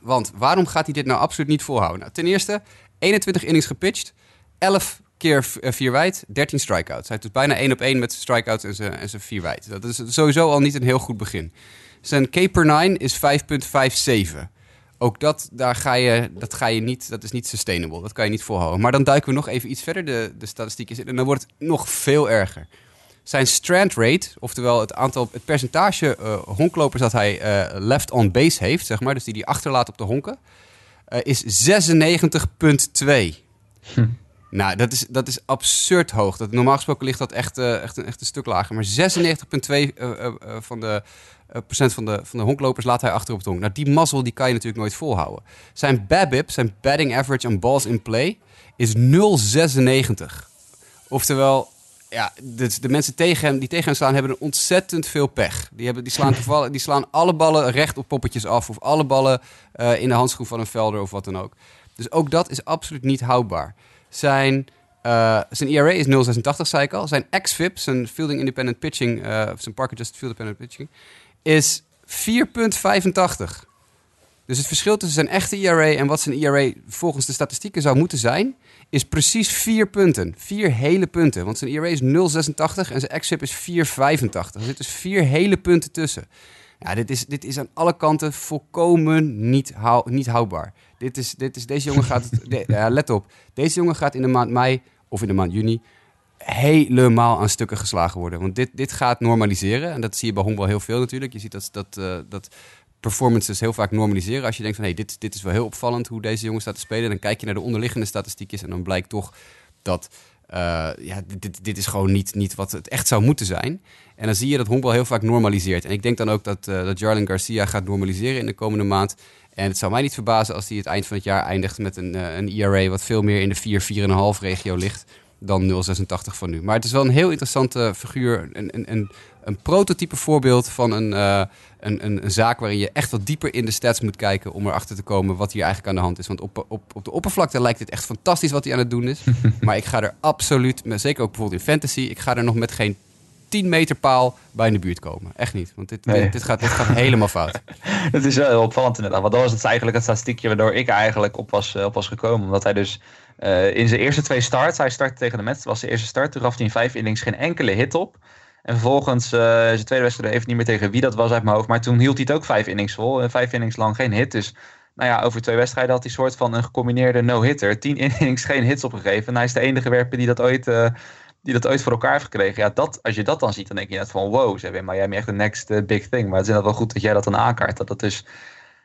Want waarom gaat hij dit nou absoluut niet volhouden? Nou, ten eerste, 21 innings gepitcht, 11 keer 4 wijd, 13 strikeouts. Hij heeft dus bijna 1 op 1 met zijn strikeouts en zijn, en zijn 4 wijd. Dat is sowieso al niet een heel goed begin. Zijn K per 9 is 5,57. Ook dat, daar ga je, dat ga je niet, dat is niet sustainable. Dat kan je niet volhouden. Maar dan duiken we nog even iets verder de, de statistieken in. En dan wordt het nog veel erger. Zijn strand rate, oftewel het aantal, het percentage eh, honklopers dat hij eh, left on base heeft, zeg maar, dus die hij achterlaat op de honken, eh, is 96,2. Nou, dat is, dat is absurd hoog. Dat, normaal gesproken ligt dat echt, eh, echt, een, echt een stuk lager. Maar 96,2 eh, eh, eh, van de procent van de, van de honklopers laat hij achter op de honk. Nou, die mazzel die kan je natuurlijk nooit volhouden. Zijn BABIP, zijn batting average en balls in play, is 0,96. Oftewel, ja, de, de mensen tegen hem, die tegen hem slaan hebben een ontzettend veel pech. Die, hebben, die, slaan toevallig, die slaan alle ballen recht op poppetjes af. Of alle ballen in de handschoen van een velder of wat dan ook. Dus ook dat is absoluut niet houdbaar. Zijn, eh, zijn ERA is 0,86, zei ik al. Zijn xFIP, zijn Fielding Independent Pitching, eh, zijn Park Adjusted Field Independent Pitching, is 4,85. Dus het verschil tussen zijn echte ERA en wat zijn ERA volgens de statistieken zou moeten zijn, is precies vier punten. Vier hele punten. Want zijn ERA is 0,86 en zijn xFIP is 4,85. Er zitten dus vier hele punten tussen. Ja, dit is, dit is aan alle kanten volkomen niet, hou, niet houdbaar. Dit is, dit is, deze jongen gaat, de- ja, let op, deze jongen gaat in de maand mei of in de maand juni helemaal aan stukken geslagen worden. Want dit, dit gaat normaliseren en dat zie je bij honkbal heel veel natuurlijk. Je ziet dat, dat, eh, dat performances heel vaak normaliseren. Als je denkt van hé, hey, dit, dit is wel heel opvallend hoe deze jongen staat te spelen. Dan kijk je naar de onderliggende statistiekjes en dan blijkt toch dat eh, ja, dit- dit, is gewoon niet, niet wat het echt zou moeten zijn. En dan zie je dat honkbal heel vaak normaliseert. En ik denk dan ook dat, eh dat Jarlin Garcia gaat normaliseren in de komende maand. En het zou mij niet verbazen als hij het eind van het jaar eindigt met een, eh, een ERA wat veel meer in de 4, 4,5 regio ligt dan 0,86 van nu. Maar het is wel een heel interessante figuur. Een, een prototype voorbeeld van een, eh, een, een, een zaak waarin je echt wat dieper in de stats moet kijken om erachter te komen wat hier eigenlijk aan de hand is. Want op, op, op de oppervlakte lijkt het echt fantastisch wat hij aan het doen is. maar ik ga er absoluut, zeker ook bijvoorbeeld in fantasy, ik ga er nog met geen 10 meter paal bij in de buurt komen. Echt niet. Want dit, Nee. dit, dit gaat, dit gaat helemaal fout. Het is wel heel opvallend inderdaad. Want dat was het eigenlijk het statistiekje waardoor ik eigenlijk op was, eh, op was gekomen. Omdat hij dus eh, in zijn eerste twee starts, hij startte tegen de Mets, dat was zijn eerste start. Toen gaf hij in vijf innings geen enkele hit op. En vervolgens, eh, zijn tweede wedstrijd, even niet meer tegen wie dat was uit mijn hoofd. Maar toen hield hij het ook vijf innings vol. En vijf innings lang geen hit. Dus nou ja, over twee wedstrijden had hij soort van een gecombineerde no-hitter. Tien innings geen hits opgegeven. En hij is de enige werper die dat ooit... eh, die dat ooit voor elkaar heeft gekregen. Ja, dat, als je dat dan ziet, dan denk je net van wow, ze hebben in Miami echt de next eh, big thing. Maar het is wel goed dat jij dat dan aankaart. Dat dat dus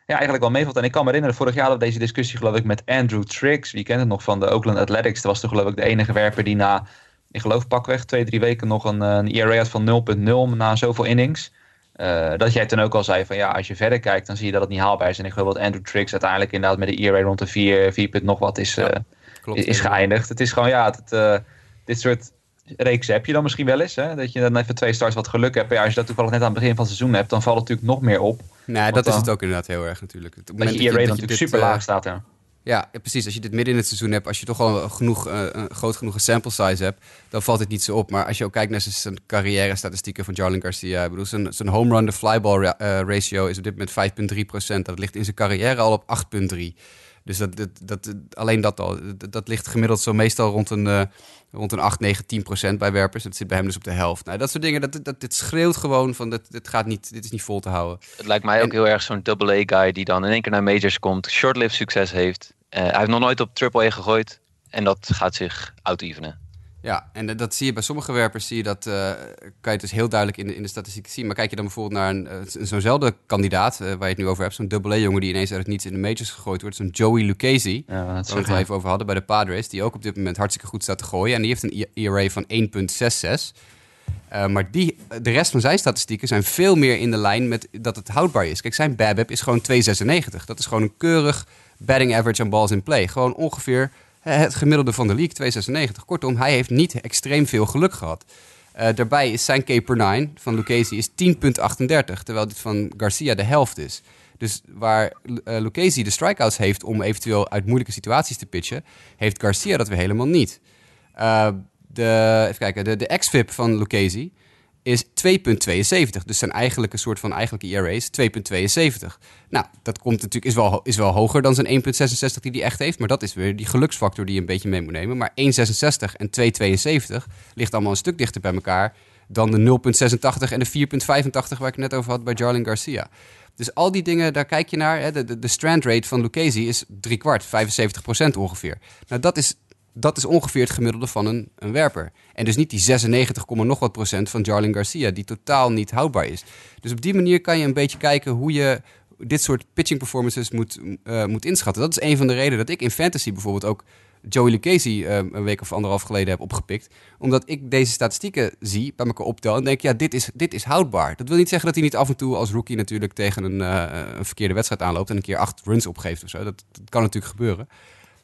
ja, eigenlijk wel meevalt. En ik kan me herinneren, vorig jaar hadden we deze discussie geloof ik met Andrew Triggs. Wie kent het nog van de Oakland Athletics? Dat was toch geloof ik de enige werper die na, ik geloof pakweg, twee, drie weken nog een, eh, een ERA had van 0.0 na zoveel innings. Eh, dat jij toen ook al zei van ja, als je verder kijkt, dan zie je dat het niet haalbaar is. En ik geloof dat Andrew Triggs uiteindelijk inderdaad met de ERA rond de 4, 4 punt nog wat is, Ja, eh, Klopt. is geëindigd. Het is gewoon, ja, het, dit soort reeks heb je dan misschien wel eens. Hè? Dat je dan even twee starts wat geluk hebt. Ja, als je dat toevallig net aan het begin van het seizoen hebt, dan valt het natuurlijk nog meer op. Nee, dat is het ook inderdaad heel erg natuurlijk. Het Dat je ERA dat natuurlijk dit, super laag staat. Hè? Ja, precies. Als je dit midden in het seizoen hebt, als je toch al genoeg, eh, een groot genoeg sample size hebt, dan valt het niet zo op. Maar als je ook kijkt naar zijn- carrière-statistieken van Jarlin Garcia, ik bedoel, zijn, zijn home run to flyball ra- eh, ratio is op dit moment 5,3 procent. Dat ligt in zijn carrière al op 8,3. Dus dat, dat, dat, alleen dat al. Dat, dat ligt gemiddeld zo meestal rond een, eh, rond een 8, 9, 10 procent bij werpers. Dat zit bij hem dus op de helft. Nou, dat soort dingen, dat, dat, dit schreeuwt gewoon van, dit, dit, gaat niet, dit is niet vol te houden. Het lijkt mij ook heel erg zo'n double-A-guy die dan in één keer naar majors komt, short-lived succes heeft. Eh, hij heeft nog nooit op triple-A gegooid en dat gaat zich out-evenen. Ja, en dat- zie je bij sommige werpers, zie je dat, eh, kan je het dus heel duidelijk in de, in de statistieken zien. Maar kijk je dan bijvoorbeeld naar een, eh, zo'nzelfde kandidaat, eh, waar je het nu over hebt, zo'n double-A-jongen die ineens uit het niets in de majors gegooid wordt, zo'n Joey Lucchesi, Ja, waar we het je. even over hadden bij de Padres, die ook op dit moment hartstikke goed staat te gooien. En die heeft een ERA van 1,66. Eh, maar die, de rest van zijn statistieken zijn veel meer in de lijn met dat het houdbaar is. Kijk, zijn BABIP is gewoon 2,96. Dat is gewoon een keurig batting average aan balls in play. Gewoon ongeveer het gemiddelde van de league, 2,96. Kortom, hij heeft niet extreem veel geluk gehad. Eh, daarbij is zijn K per 9 van Lucchesi is 10,38, terwijl dit van Garcia de helft is. Dus waar eh Lucchesi de strikeouts heeft om eventueel uit moeilijke situaties te pitchen, heeft Garcia dat weer helemaal niet. Eh, de, even kijken, de, de XFIP van Lucchesi is 2,72. Dus zijn eigenlijke soort van eigenlijke ERA is 2,72. Nou, dat komt natuurlijk, is, wel, is wel hoger dan zijn 1,66 die hij echt heeft. Maar dat is weer die geluksfactor die je een beetje mee moet nemen. Maar 1,66 en 2,72 ligt allemaal een stuk dichter bij elkaar dan de 0,86 en de 4,85 waar ik net over had bij Jarlin Garcia. Dus al die dingen, daar kijk je naar. Hè, de, de, strand rate van Lucchesi is drie kwart, 75% ongeveer. Nou, dat is, dat is ongeveer het gemiddelde van een, een werper. En dus niet die 96, komma nog wat procent van Jarlin Garcia, die totaal niet houdbaar is. Dus op die manier kan je een beetje kijken hoe je dit soort pitching performances moet, eh, moet inschatten. Dat is een van de redenen dat ik in fantasy bijvoorbeeld ook Joey Lucchesi eh, een week of anderhalf geleden heb opgepikt. Omdat ik deze statistieken zie, bij elkaar optel en denk, ja, dit is, dit is houdbaar. Dat wil niet zeggen dat hij niet af en toe als rookie natuurlijk tegen een, eh, een verkeerde wedstrijd aanloopt en een keer acht runs opgeeft of zo. Dat, dat kan natuurlijk gebeuren.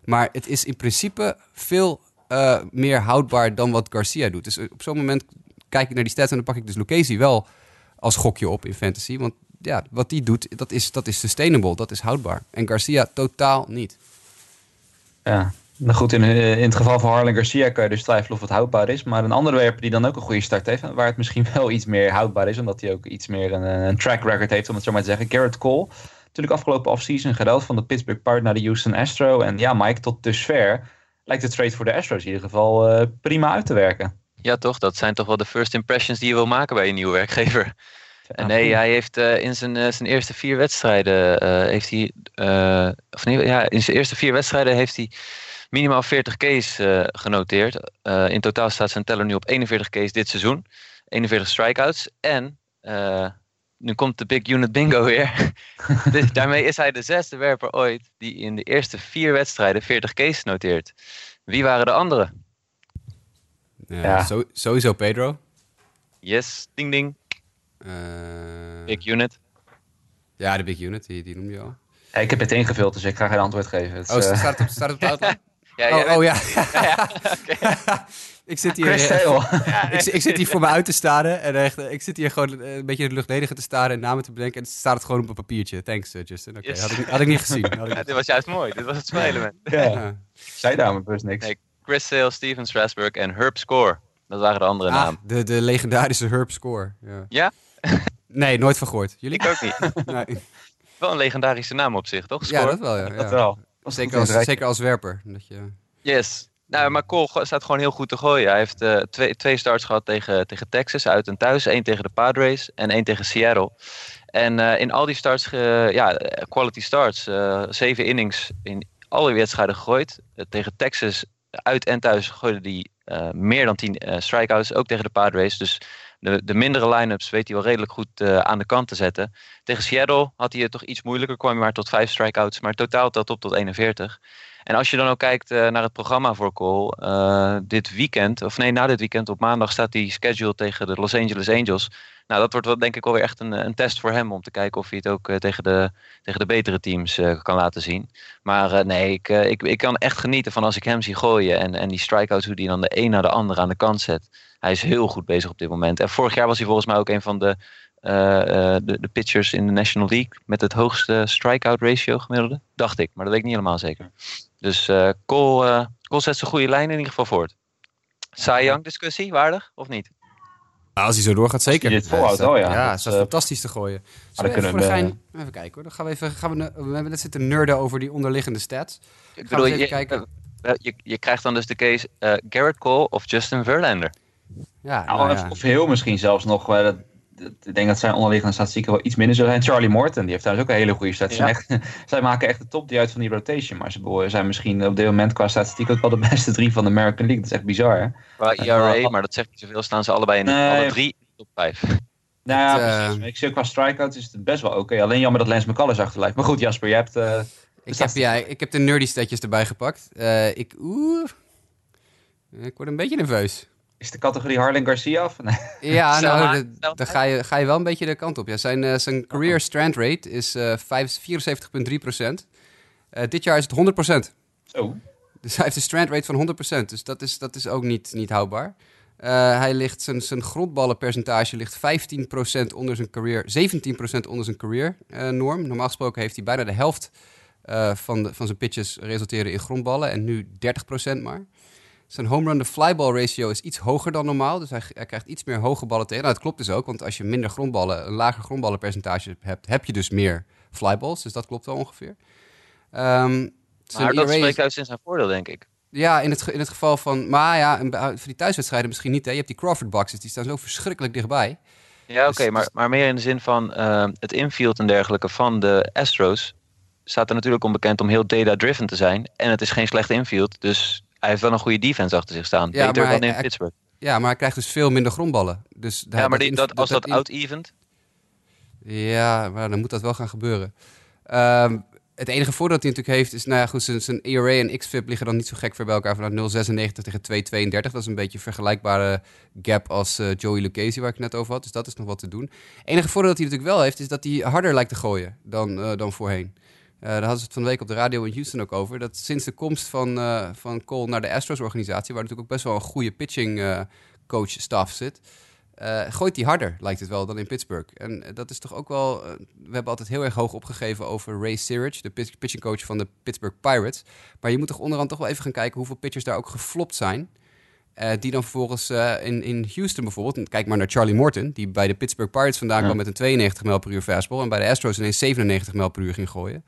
Maar het is in principe veel eh, meer houdbaar dan wat Garcia doet. Dus eh, op zo'n moment kijk ik naar die stats en dan pak ik dus Lucchesi wel als gokje op in fantasy. Want ja, wat die doet, dat is, dat is sustainable, dat is houdbaar. En Garcia totaal niet. Ja. Nou goed, in, eh, in het geval van Harlan Garcia kan je dus twijfelen of het houdbaar is. Maar een andere werper die dan ook een goede start heeft, waar het misschien wel iets meer houdbaar is, omdat hij ook iets meer een, een track record heeft, om het zo maar te zeggen. Garrett Cole, natuurlijk afgelopen offseason geruild van de Pittsburgh Pirate naar de Houston Astro. En ja, Mike, tot dusver lijkt de trade voor de Astros in ieder geval eh, prima uit te werken. Ja, toch? Dat zijn toch wel de first impressions die je wil maken bij een nieuwe werkgever. En nee, hij heeft eh, in zijn, eh, zijn eerste vier wedstrijden heeft hij, of nee, ja, in zijn eerste vier wedstrijden heeft hij minimaal 40 K's genoteerd. In totaal staat zijn teller nu op 41 K's dit seizoen, 41 strikeouts en nu komt de big unit bingo weer. dus daarmee is hij de zesde werper ooit die in de eerste vier wedstrijden 40 K's noteert. Wie waren de anderen? Ja, sowieso Pedro. Yes, ding ding, Eh, big unit. ja, de big unit, die, die noemde je al. Ja, ik heb het ingevuld, dus ik ga geen antwoord geven. Het is, Oh, eh, staat het op, staat het op de outline? Ja, Oh, oh ja. ja, ik zit hier, Chris eh, ik, ik zit hier voor me uit te staren. En echt, eh, ik zit hier gewoon eh, een beetje in het luchtledige te staren en namen te bedenken. En staat het gewoon op een papiertje. Thanks, Justin. Oké, Yes. had, ik, niet- had ik niet gezien. Had ik Ja, niet- dit was juist mooi. Dit was het spelen. ja, daar maar bewust niks. Nee. Chris Sale, Steven Strasburg en Herb Score. Dat waren de andere Ah, namen. de, de legendarische Herb Score. Ja? Ja? Nee, nooit van gehoord. Jullie? Ik ook niet. Nee. Wel een legendarische naam op zich, toch? Ja, dat wel. Ja, Dat ja. wel. Zeker, als, zeker als werper. Dat je... Yes. Nou, maar Cole staat gewoon heel goed te gooien. Hij heeft eh, twee, twee starts gehad tegen, tegen Texas, uit en thuis. Eén tegen de Padres en één tegen Seattle. En eh, in al die starts, ja, quality starts. eh, zeven innings in alle wedstrijden gegooid. Tegen Texas, uit en thuis, gooide hij meer dan tien strikeouts. Ook tegen de Padres. Dus de, de mindere line-ups weet hij wel redelijk goed aan de kant te zetten. Tegen Seattle had hij het toch iets moeilijker. Kwam hij maar tot vijf strikeouts. Maar totaal telt op tot 41. En als je dan ook kijkt eh, naar het programma voor Cole, eh, dit weekend, of nee, na dit weekend op maandag staat hij scheduled tegen de Los Angeles Angels. Nou, dat wordt wel, denk ik wel weer echt een, een test voor hem om te kijken of hij het ook eh, tegen, de, tegen de betere teams eh, kan laten zien. Maar eh, nee, ik, eh, ik, ik kan echt genieten van als ik hem zie gooien en, en die strikeouts, hoe hij dan de een naar de ander aan de kant zet. Hij is heel goed bezig op dit moment. En vorig jaar was hij volgens mij ook een van de, eh, eh, de, de pitchers in de National League met het hoogste strikeout ratio gemiddelde. Dacht ik, maar dat weet ik niet helemaal zeker. Dus eh Cole, eh, Cole zet zijn goede lijn in ieder geval voort. Cy Young discussie, waardig of niet? Ah, als hij zo doorgaat, zeker. Dit volhoudt, ja. Ja, Dat is, eh, fantastisch te gooien. dan we even kunnen we- gein... Even kijken hoor. Dan gaan we even... Gaan we, we hebben net zitten nerden over die onderliggende stats. Ik bedoel, je, kijken. je, je krijgt dan dus de case eh, Garrett Cole of Justin Verlander. Ja, Nou, nou of- ja. Of heel misschien zelfs nog. eh, dat- ik denk dat zijn onderliggende statistieken wel iets minder zullen zijn. Charlie Morton, die heeft trouwens ook een hele goede statistiek. Ja. Zij maken echt de top die uit van die rotation. Maar ze zijn misschien op dit moment qua statistiek ook wel de beste drie van de American League. Dat is echt bizar, hè? Qua Ja, ERA, wel- maar dat zegt niet zoveel, staan ze allebei in de, Nee. alle drie top 5. Nou ja, Het, eh, precies. Maar Ik zie ook qua strikeouts is het best wel oké. Alleen jammer dat Lance McCullers achterblijft. Maar goed, Jasper, je hebt... eh, Ik heb, ja, ik heb de nerdy statjes erbij gepakt. Eh, ik... Oeh... Ik word een beetje nerveus. Is de categorie Harlan Garcia af? Nee. Ja, nou, ga je, ga je wel een beetje de kant op. Ja, zijn, eh, zijn career strand rate is eh, vijf- 74,3% Eh, dit jaar is het 100% Zo. Dus hij heeft een strand rate van 100% Dus dat is, dat is ook niet, niet houdbaar. Eh, hij ligt, zijn, zijn grondballenpercentage ligt 15% onder zijn career, 17% onder zijn career eh, norm. Normaal gesproken heeft hij bijna de helft eh, van, de, van zijn pitches resulteren in grondballen en nu 30% maar. Zijn home run to flyball ratio is iets hoger dan normaal, dus hij, hij krijgt iets meer hoge ballen tegen. Nou, dat klopt dus ook, want als je minder grondballen, een lager grondballenpercentage hebt, heb je dus meer flyballs. Dus dat klopt wel ongeveer. Ehm, zijn Maar dat is- spreekt juist in zijn voordeel, denk ik. ja, in het, in het geval van. Maar ja, voor die thuiswedstrijden misschien niet. Hè. Je hebt die Crawford boxes, die staan zo verschrikkelijk dichtbij. Ja, oké, Dus- maar, maar meer in de zin van eh, het infield en dergelijke van de Astros staat er natuurlijk onbekend om heel data-driven te zijn. En het is geen slecht infield, dus hij heeft wel een goede defense achter zich staan. Ja, Beter dan hij- in hij- Pittsburgh. Ja, maar hij krijgt dus veel minder grondballen. Dus Ja, maar die, dat, als dat, out-event... Ja, maar dan moet dat wel gaan gebeuren. Ehm, het enige voordeel dat hij natuurlijk heeft is, nou ja, goed, zijn, zijn ERA en XFIP liggen dan niet zo gek ver bij elkaar. Vanuit 0,96 tegen 2,32. Dat is een beetje een vergelijkbare gap als eh, Joey Lucchesi, waar ik het net over had. Dus dat is nog wat te doen. Het enige voordeel dat hij natuurlijk wel heeft, is dat hij harder lijkt te gooien dan, eh, dan voorheen. Eh, daar hadden ze het van de week op de radio in Houston ook over. Dat sinds de komst van, eh, van Cole naar de Astros-organisatie, waar natuurlijk ook best wel een goede pitching eh, coach staff zit, gooit hij harder, lijkt het wel, dan in Pittsburgh. En dat is toch ook wel... we hebben altijd heel erg hoog opgegeven over Ray Searage, de pitch- pitching coach van de Pittsburgh Pirates. Maar je moet toch onderhand toch wel even gaan kijken hoeveel pitchers daar ook geflopt zijn. Eh, die dan vervolgens eh, in, in Houston bijvoorbeeld... Kijk maar naar Charlie Morton, die bij de Pittsburgh Pirates vandaan Ja. kwam met een 92 mijl per uur fastball... en bij de Astros ineens 97 mijl per uur ging gooien.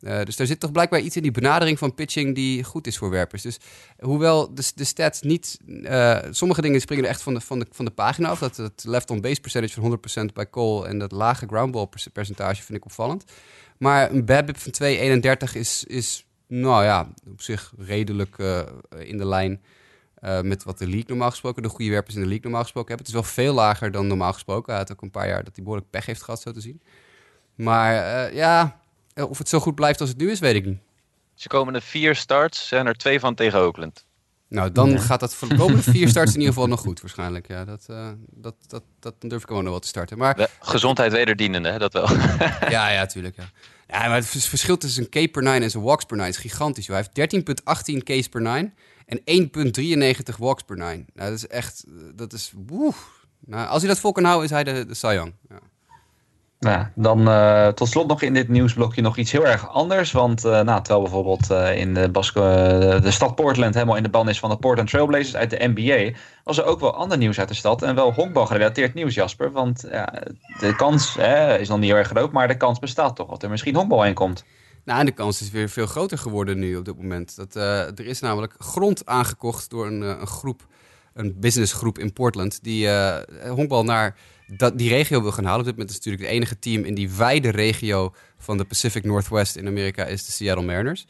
Eh, dus daar zit toch blijkbaar iets in die benadering van pitching die goed is voor werpers. Dus hoewel de, de stats niet... sommige dingen springen er echt van de, van de, van de pagina af. Dat, dat left-on-base percentage van 100% bij Cole... en dat lage groundball perce- percentage vind ik opvallend. Maar een BABIP van 2,31 is, is nou ja, op zich redelijk in de lijn... eh, met wat de league normaal gesproken, de goede werpers in de league normaal gesproken hebben. Het is wel veel lager dan normaal gesproken. Hij had ook een paar jaar dat hij behoorlijk pech heeft gehad, zo te zien. Maar eh, ja, of het zo goed blijft als het nu is, weet ik niet. Ze komende vier starts zijn er twee van tegen Oakland. Nou, dan gaat dat voor de komende vier starts in ieder geval nog goed, waarschijnlijk. Ja, dat, eh, dat, dat, dat dan durf ik gewoon nog wel te starten. Maar We- Gezondheid wederdienende, hè, dat wel. ja, ja, tuurlijk. Ja. ja, maar het vers- verschil tussen een K per 9 en zijn walks per 9 is gigantisch. joh. Hij heeft 13,18 Ks per 9 en 1,93 walks per 9. Nou, dat is echt, eh, dat is. Nou, als hij dat vol kan houden, is hij de, de. Ja. Nou, dan eh, tot slot nog in dit nieuwsblokje nog iets heel erg anders. Want eh, nou, terwijl bijvoorbeeld in de, Basque, eh, de stad Portland helemaal in de ban is van de Portland Trailblazers uit de NBA, was er ook wel ander nieuws uit de stad. En wel honkbal gerelateerd nieuws, Jasper. Want de kans is nog niet heel erg groot, maar de kans bestaat toch dat er misschien honkbal in komt. Nou, en de kans is weer veel groter geworden nu op dit moment. Dat, eh, er is namelijk grond aangekocht door een, eh, een groep, een businessgroep in Portland, die eh, honkbal naar dat, die regio wil gaan halen. Op dit moment is natuurlijk het enige team in die wijde regio van de Pacific Northwest in Amerika is de Seattle Mariners.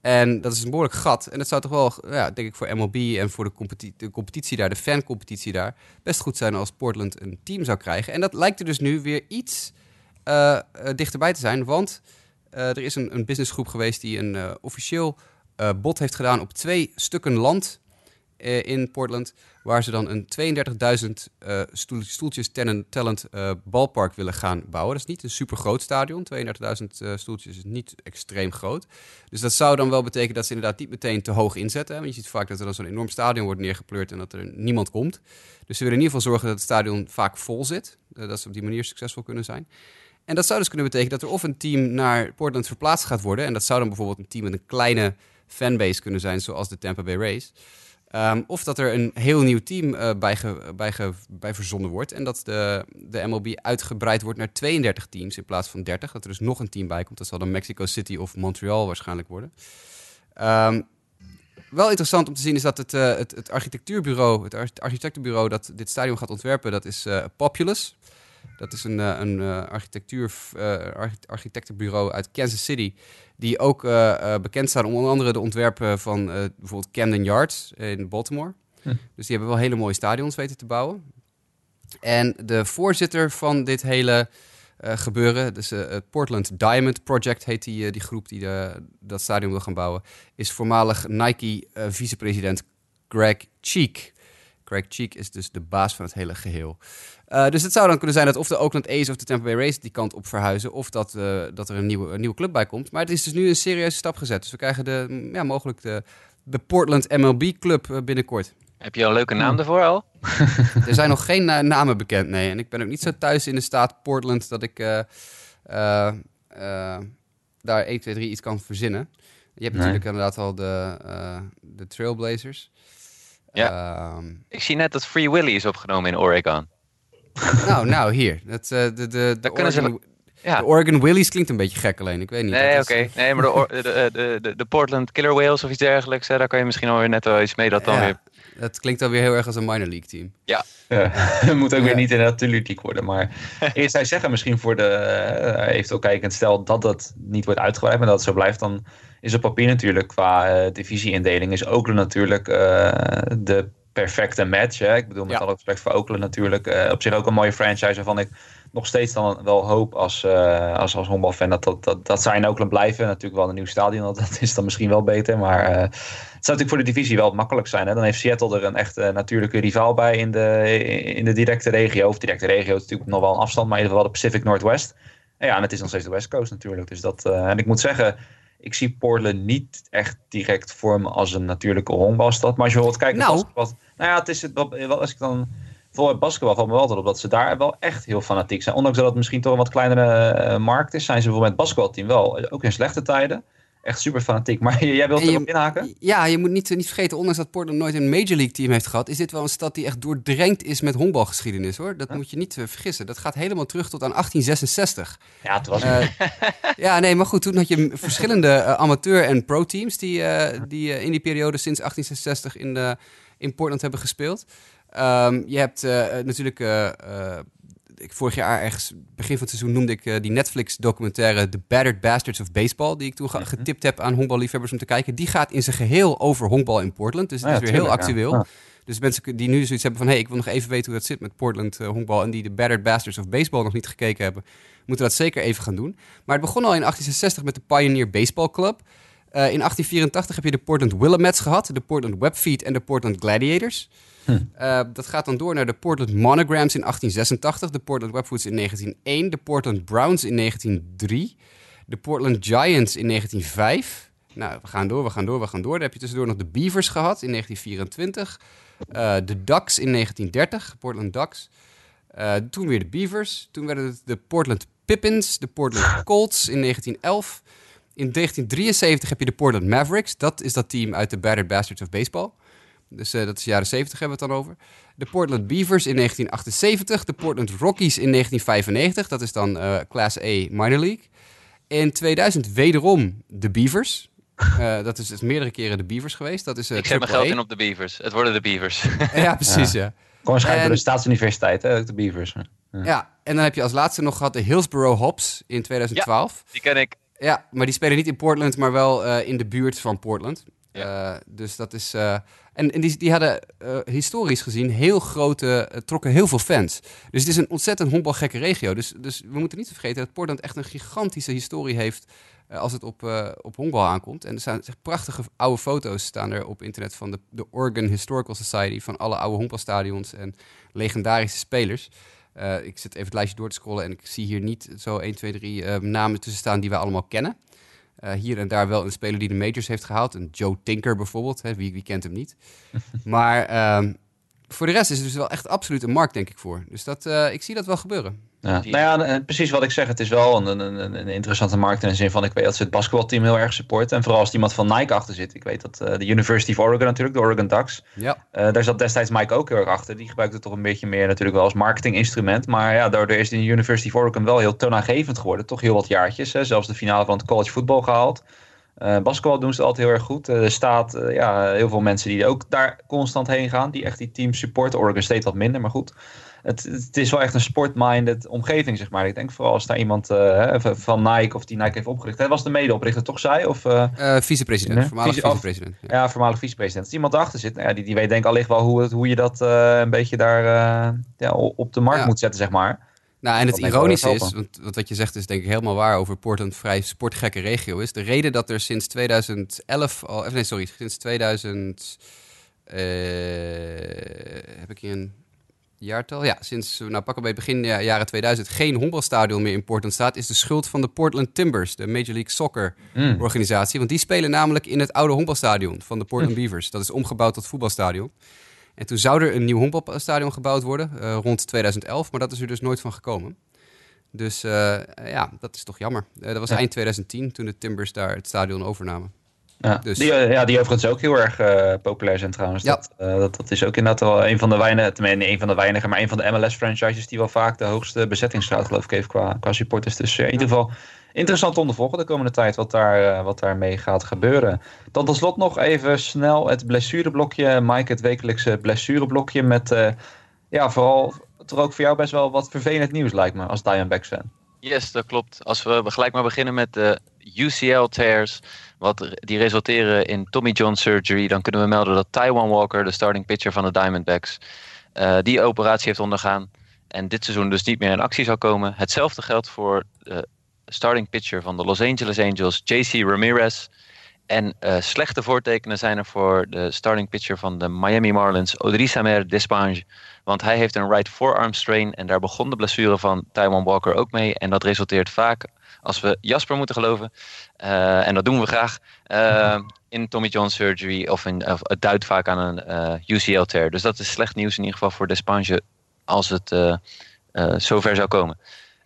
En dat is een behoorlijk gat. En dat zou toch wel, ja, denk ik, voor MLB en voor de, competi- de competitie daar, de fancompetitie daar, best goed zijn als Portland een team zou krijgen. En dat lijkt er dus nu weer iets eh, dichterbij te zijn, want er is een, een businessgroep geweest die een eh, officieel eh, bod heeft gedaan op twee stukken land eh, in Portland, waar ze dan een 32.000 eh, stoel- stoeltjes tellend eh, balpark willen gaan bouwen. Dat is niet een super groot stadion. 32.000 eh, stoeltjes is niet extreem groot. Dus dat zou dan wel betekenen dat ze inderdaad niet meteen te hoog inzetten. Want je ziet vaak dat er dan zo'n enorm stadion wordt neergepleurd en dat er niemand komt. Dus ze willen in ieder geval zorgen dat het stadion vaak vol zit. eh, dat ze op die manier succesvol kunnen zijn. En dat zou dus kunnen betekenen dat er of een team naar Portland verplaatst gaat worden. En dat zou dan bijvoorbeeld een team met een kleine fanbase kunnen zijn, zoals de Tampa Bay Rays. Ehm, of dat er een heel nieuw team eh, bij, bij, bij verzonnen wordt. En dat de, de MLB uitgebreid wordt naar 32 teams in plaats van 30. Dat er dus nog een team bij komt. Dat zal dan Mexico City of Montreal waarschijnlijk worden. Ehm, wel interessant om te zien is dat het, eh, het, het architectuurbureau, het arch- architectenbureau dat dit stadion gaat ontwerpen, dat is eh, Populous. Dat is een, eh, een eh, architectuur, eh, archi- architectenbureau uit Kansas City. Die ook bekend staan om onder andere de ontwerpen van bijvoorbeeld Camden Yards in Baltimore. Hm. Dus die hebben wel hele mooie stadions weten te bouwen. En de voorzitter van dit hele gebeuren, dus het Portland Diamond Project heet die, die groep die de, dat stadion wil gaan bouwen, is voormalig Nike vicepresident Greg Cheek. Greg Cheek is dus de baas van het hele geheel. Eh, dus het zou dan kunnen zijn dat of de Oakland A's of de Tampa Bay Rays die kant op verhuizen, of dat, eh, dat er een nieuwe, een nieuwe club bij komt. Maar het is dus nu een serieuze stap gezet. Dus we krijgen de, mm, ja, mogelijk de, de Portland MLB Club eh, binnenkort. Heb je al een leuke naam ervoor al? Er zijn nog geen namen bekend, nee. En ik ben ook niet zo thuis in de staat Portland dat ik daar 1, 2, 3 iets kan verzinnen. Je hebt Nee. natuurlijk inderdaad al de, de Trailblazers. Ehm, Ik zie net dat Free Willy is opgenomen in Oregon. nou, nou, hier. Dat, eh, de, de, de, Daar kunnen ze Oregon, Ja. de Oregon Willies klinkt een beetje gek alleen. Ik weet niet. Nee, oké. is- Nee, maar de, de, de, de, de Portland Killer Whales of iets dergelijks, hè, daar kan je misschien alweer net wel iets mee dat dan Ja, weer... Dat klinkt alweer heel erg als een minor league team. Ja, het moet ook Ja. weer niet in de worden. Maar eerst zou zeggen, misschien voor de uh, eventueel kijkend, stel dat dat niet wordt uitgebreid, maar dat het zo blijft, dan is op papier natuurlijk qua uh, divisieindeling is Oakland natuurlijk uh, de perfecte match. Hè? Ik bedoel, met Ja. alle respect voor Oakland natuurlijk. Uh, op zich ook een mooie franchise waarvan ik nog steeds dan wel hoop als, uh, als, als honkbalfan dat, dat, dat, dat zij in Oakland blijven. Natuurlijk wel een nieuw stadion, dat is dan misschien wel beter. Maar uh, het zou natuurlijk voor de divisie wel makkelijk zijn. Hè? Dan heeft Seattle er een echte natuurlijke rivaal bij in de, in de directe regio. Of directe regio is natuurlijk nog wel een afstand, maar in ieder geval de Pacific Northwest. En ja, en het is nog steeds de West Coast natuurlijk. Dus dat, en ik moet zeggen, ik zie Portland niet echt direct vormen als een natuurlijke honkbalstad. Maar als je wilt kijken Nou. naar basketbal... Nou ja, het is het, wel- als ik dan... Voor basketbal valt me wel altijd op dat ze daar wel echt heel fanatiek zijn. Ondanks dat het misschien toch een wat kleinere eh, markt is, zijn ze bijvoorbeeld met het basketbalteam wel. Ook in slechte tijden. Echt super fanatiek. Maar jij wilt erop inhaken? Ja, je moet niet, niet vergeten, ondanks dat Portland nooit een Major League team heeft gehad, is dit wel een stad die echt doordrenkt is met honkbalgeschiedenis hoor. Dat moet je niet eh, vergissen. Dat gaat helemaal terug tot aan 1866. Ja, het was... Eh, ja, nee, maar goed, toen had je verschillende eh, amateur- en pro-teams die, die in die periode sinds 1866 in, de, in Portland hebben gespeeld. Ehm, je hebt natuurlijk, ik, vorig jaar ergens, begin van het seizoen noemde ik eh, die Netflix-documentaire The Battered Bastards of Baseball, die ik toen ge- getipt heb aan honkballiefhebbers om te kijken. Die gaat in zijn geheel over honkbal in Portland, dus het Ah is weer heel tuurlijk, actueel. Ja. Dus mensen die nu zoiets hebben van... hé, hey, ik wil nog even weten hoe dat zit met Portland eh, honkbal... en die de Battered Bastards of Baseball nog niet gekeken hebben... moeten dat zeker even gaan doen. Maar het begon al in 1866 met de Pioneer Baseball Club. Eh, in 1884 heb je de Portland Willamets gehad... de Portland Webfeet en de Portland Gladiators. Eh, dat gaat dan door naar de Portland Monograms in 1886... de Portland Webfoots in 1901... de Portland Browns in 1903... de Portland Giants in 1905... Nou, we gaan door, we gaan door, we gaan door. Dan heb je tussendoor nog de Beavers gehad in 1924. Eh, de Ducks in 1930, Portland Ducks. Toen weer de Beavers. Toen werden het de Portland Pippins, de Portland Colts in 1911. In 1973 heb je de Portland Mavericks. Dat is dat team uit de Battered Bastards of Baseball. Dus eh, dat is jaren 70 hebben we het dan over. De Portland Beavers in 1978. De Portland Rockies in 1995. Dat is dan eh Class A Minor League. In 2000 wederom de Beavers. Eh, dat is dus meerdere keren de Beavers geweest. Dat is eh, Ik zet mijn geld in op de Beavers. Het worden de Beavers. Ja, precies, ja. Gewoon waarschijnlijk En- door de staatsuniversiteit, hè, ook de Beavers. ja. en dan heb je als laatste nog gehad de Hillsborough Hops in 2012. Die ken ik. Ja, maar die spelen niet in Portland, maar wel eh, in de buurt van Portland. Ja. Eh, dus dat is. eh, en en die, die hadden historisch gezien heel grote. trokken heel veel fans. Dus het is een ontzettend honkbalgekke regio. Dus, dus we moeten niet vergeten dat Portland echt een gigantische historie heeft. als het op, op honkbal aankomt. En er staan echt prachtige oude foto's staan er op internet van de, de Oregon Historical Society. Van alle oude honkbalstadions en legendarische spelers. Eh, ik zit even het lijstje door te scrollen en ik zie hier niet zo 1, 2, 3 eh, namen tussen staan die we allemaal kennen. Eh, hier en daar wel een speler die de majors heeft gehaald. Een Joe Tinker bijvoorbeeld. Hè? Wie, wie kent hem niet? maar ehm, voor de rest is er dus wel echt absoluut een markt, denk ik, voor. Dus dat, eh, ik zie dat wel gebeuren. Ja. Die- Nou ja, en precies wat ik zeg. Het is wel een, een, een, interessante markt in de zin van... ik weet dat ze het basketbalteam heel erg supporten. En vooral als iemand van Nike achter zit. Ik weet dat eh, de University of Oregon natuurlijk, de Oregon Ducks... Ja. eh, daar zat destijds Mike ook heel erg achter. Die gebruikte het toch een beetje meer natuurlijk wel als marketinginstrument. Maar ja, daardoor is de University of Oregon wel heel toonaangevend geworden. Toch heel wat jaartjes. Hè. Zelfs de finale van het college voetbal gehaald. Eh basketbal doen ze altijd heel erg goed. Eh, er staat eh, ja, heel veel mensen die ook daar constant heen gaan. Die echt die teams supporten. Oregon State wat minder, maar goed. Het, het is wel echt een sportminded omgeving, zeg maar. Ik denk vooral als daar iemand eh, van- Nike of die Nike heeft opgericht. Hij was de medeoprichter, toch zij? Of, eh, Eh, vicepresident, Nee, voormalig vice- of- vicepresident. Ja. ja, voormalig vicepresident. Als iemand erachter zit, nou ja, die, die weet denk ik allicht wel hoe, hoe je dat een beetje daar ja, op de markt moet zetten, zeg maar. Nou, en het ironische is, want wat je zegt is denk ik helemaal waar over Portland een vrij sportgekke regio is. De reden dat er sinds 2011 al, eh, nee sorry, sinds 2000, eh, heb ik hier een jaartal? Ja, sinds, nou pak bij begin ja, jaren 2000 geen honkbalstadion meer in Portland staat, is de schuld van de Portland Timbers, de Major League Soccer Mm. organisatie. Want die spelen namelijk in het oude honkbalstadion van de Portland Beavers. Dat is omgebouwd tot voetbalstadion. En toen zou er een nieuw honkbalstadion gebouwd worden, eh, rond 2011, maar dat is er dus nooit van gekomen. Dus eh, ja, dat is toch jammer. Eh, dat was Ja. eind 2010 toen de Timbers daar het stadion overnamen. Ja, Dus- die, eh, ja, die overigens ook heel erg eh, populair zijn trouwens. Ja. Dat, eh, dat, dat is ook inderdaad wel een van de weinige, tenminste een van de weinige, maar een van de MLS-franchises die wel vaak de hoogste bezettingsgraad geloof ik heeft qua, qua supporters. Dus in ieder geval interessant om te volgen de komende tijd wat daar, wat daarmee gaat gebeuren. Dan tot slot nog even snel het blessureblokje. Mike, het wekelijkse blessureblokje met eh, ja, vooral toch ook voor jou best wel wat vervelend nieuws lijkt me als Diamondbacks fan. Yes, dat klopt. Als we gelijk maar beginnen met de UCL tears, wat die resulteren in Tommy John surgery, dan kunnen we melden dat Taiwan Walker, de starting pitcher van de Diamondbacks, eh, die operatie heeft ondergaan en dit seizoen dus niet meer in actie zal komen. Hetzelfde geldt voor de starting pitcher van de Los Angeles Angels, JC Ramirez. En eh, slechte voortekenen zijn er voor de starting pitcher van de Miami Marlins, Odrisamer Despange. Want hij heeft een right forearm strain en daar begon de blessure van Taiwan Walker ook mee. En dat resulteert vaak, als we Jasper moeten geloven, eh, en dat doen we graag, eh, in Tommy John surgery of, in, of het duidt vaak aan een eh, UCL tear. Dus dat is slecht nieuws in ieder geval voor Despange als het zover zou komen.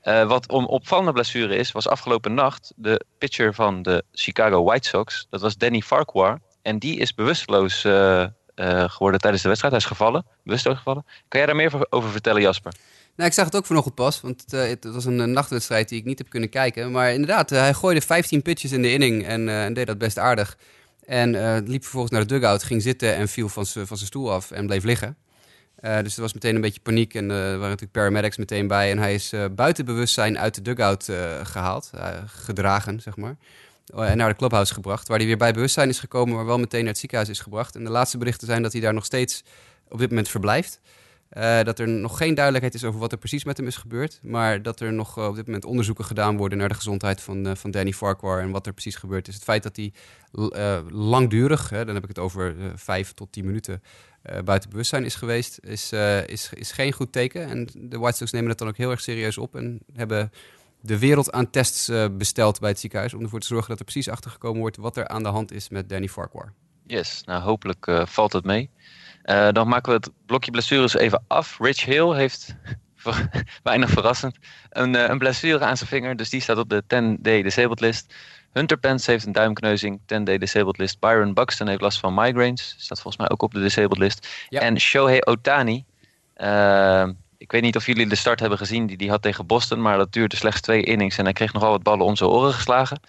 Wat om opvallende blessure is, was afgelopen nacht de pitcher van de Chicago White Sox. Dat was Danny Farquhar. En die is bewusteloos geworden tijdens de wedstrijd. Hij is gevallen, bewusteloos gevallen. Kan jij daar meer over vertellen, Jasper? Nou, ik zag het ook vanochtend pas, want het, eh, het was een, nachtwedstrijd die ik niet heb kunnen kijken. Maar inderdaad, eh, hij gooide 15 pitches in de inning en, eh, en deed dat best aardig. En liep vervolgens naar de dugout, ging zitten en viel van zijn stoel af en bleef liggen. Dus er was meteen een beetje paniek en er waren natuurlijk paramedics meteen bij. En hij is buiten bewustzijn uit de dugout eh, gehaald, eh, gedragen, zeg maar. Eh, en naar de clubhouse gebracht, waar hij weer bij bewustzijn is gekomen, maar wel meteen naar het ziekenhuis is gebracht. En de laatste berichten zijn dat hij daar nog steeds op dit moment verblijft. Eh, dat er nog geen duidelijkheid is over wat er precies met hem is gebeurd. Maar dat er nog eh, op dit moment onderzoeken gedaan worden naar de gezondheid van, eh, van Danny Farquhar en wat er precies gebeurd is. Het feit dat hij langdurig, hè, dan heb ik het over vijf tot tien minuten, buiten bewustzijn is geweest, is, is, is geen goed teken. En de White Sox nemen dat dan ook heel erg serieus op en hebben de wereld aan tests besteld bij het ziekenhuis om ervoor te zorgen dat er precies achtergekomen wordt wat er aan de hand is met Danny Farquhar. Yes, nou hopelijk valt het mee. Eh, dan maken we het blokje blessures even af. Rich Hill heeft, ver- weinig verrassend, een, eh, een blessure aan zijn vinger. Dus die staat op de 10-day disabled list. Hunter Pence heeft een duimkneuzing, 10-day disabled list. Byron Buxton heeft last van migraines, staat volgens mij ook op de disabled list. Ja. En Shohei Otani, eh, ik weet niet of jullie de start hebben gezien, die, die had tegen Boston, maar dat duurde slechts twee innings en hij kreeg nogal wat ballen om zijn oren geslagen.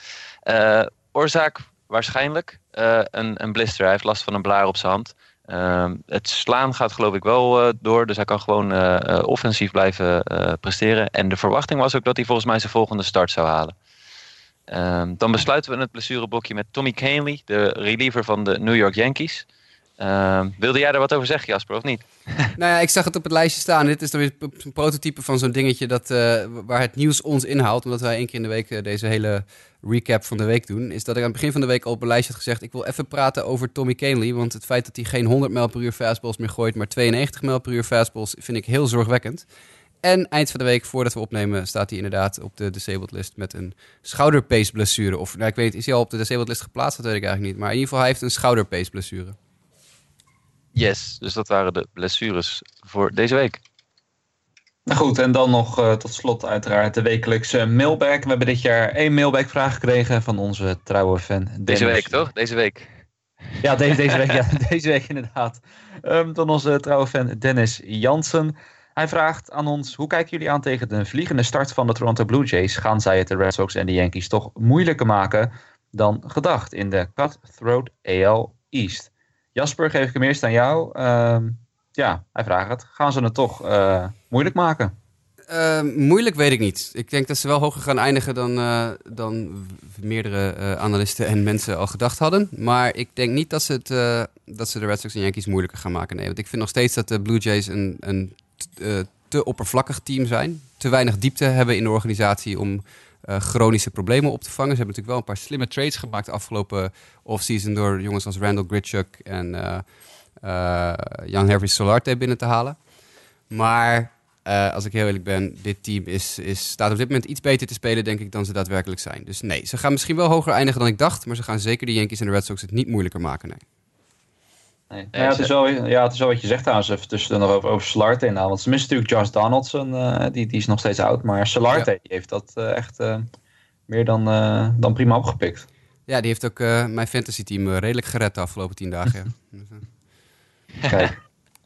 Oorzaak waarschijnlijk een, een blister. Hij heeft last van een blaar op zijn hand. Ehm, het slaan gaat geloof ik wel eh, door, dus hij kan gewoon eh, eh, offensief blijven presteren. En de verwachting was ook dat hij volgens mij zijn volgende start zou halen. Ehm, dan besluiten we het blessureblokje met Tommy Kahnle, de reliever van de New York Yankees. Ehm, wilde jij er wat over zeggen, Jasper, of niet? Nou ja, ik zag het op het lijstje staan. Dit is dan weer een prototype van zo'n dingetje dat, eh, waar het nieuws ons inhaalt. Omdat wij één keer in de week eh, deze hele recap van de week doen. Is dat ik aan het begin van de week al op een lijstje had gezegd... ik wil even praten over Tommy Kahnle. Want het feit dat hij geen 100 mijl per uur fastballs meer gooit... maar 92 mijl per uur fastballs vind ik heel zorgwekkend. En eind van de week, voordat we opnemen, staat hij inderdaad op de disabled list... met een schouderpace blessure. Of nou, ik weet, is hij al op de disabled list geplaatst? Dat weet ik eigenlijk niet. Maar in ieder geval, hij heeft een schouderpace blessure. Yes, dus dat waren de blessures voor deze week. Nou goed, en dan nog uh, tot slot uiteraard de wekelijkse mailbag. We hebben dit jaar één mailbag vraag gekregen van onze trouwe fan. Dennis. Deze week toch? Deze week. Ja, deze, deze week, ja, deze week inderdaad. Um, van onze trouwe fan Dennis Jansen. Hij vraagt aan ons, hoe kijken jullie aan tegen de vliegende start van de Toronto Blue Jays? Gaan zij het de Red Sox en de Yankees toch moeilijker maken dan gedacht in de Cutthroat AL East? Jasper, geef ik hem eerst aan jou. Um, ja, hij vraagt het. Gaan ze het toch uh, moeilijk maken? Uh, moeilijk weet ik niet. Ik denk dat ze wel hoger gaan eindigen dan, uh, dan meerdere uh, analisten en mensen al gedacht hadden. Maar ik denk niet dat ze, het, dat ze de Red Sox en Yankees moeilijker gaan maken. Nee, want ik vind nog steeds dat de Blue Jays een, een te oppervlakkig team zijn. Te weinig diepte hebben in de organisatie om chronische problemen op te vangen. Ze hebben natuurlijk wel een paar slimme trades gemaakt de afgelopen offseason door jongens als Randall Gritchuk en Jan Harvey Solarte binnen te halen. Maar als ik heel eerlijk ben, dit team is, is, staat op dit moment iets beter te spelen, denk ik, dan ze daadwerkelijk zijn. Dus nee, ze gaan misschien wel hoger eindigen dan ik dacht, maar ze gaan zeker de Yankees en de Red Sox het niet moeilijker maken. Nee. Nee. Ja, het is wel, ja, het is wel wat je zegt trouwens, even tussen nog over, over Solarte in. Want ze missen natuurlijk Josh Donaldson, uh, die, die is nog steeds oud. Maar Solarte ja. die heeft dat uh, echt uh, meer dan, dan prima opgepikt. Ja, die heeft ook mijn fantasy team redelijk gered de afgelopen tien dagen. Kijk.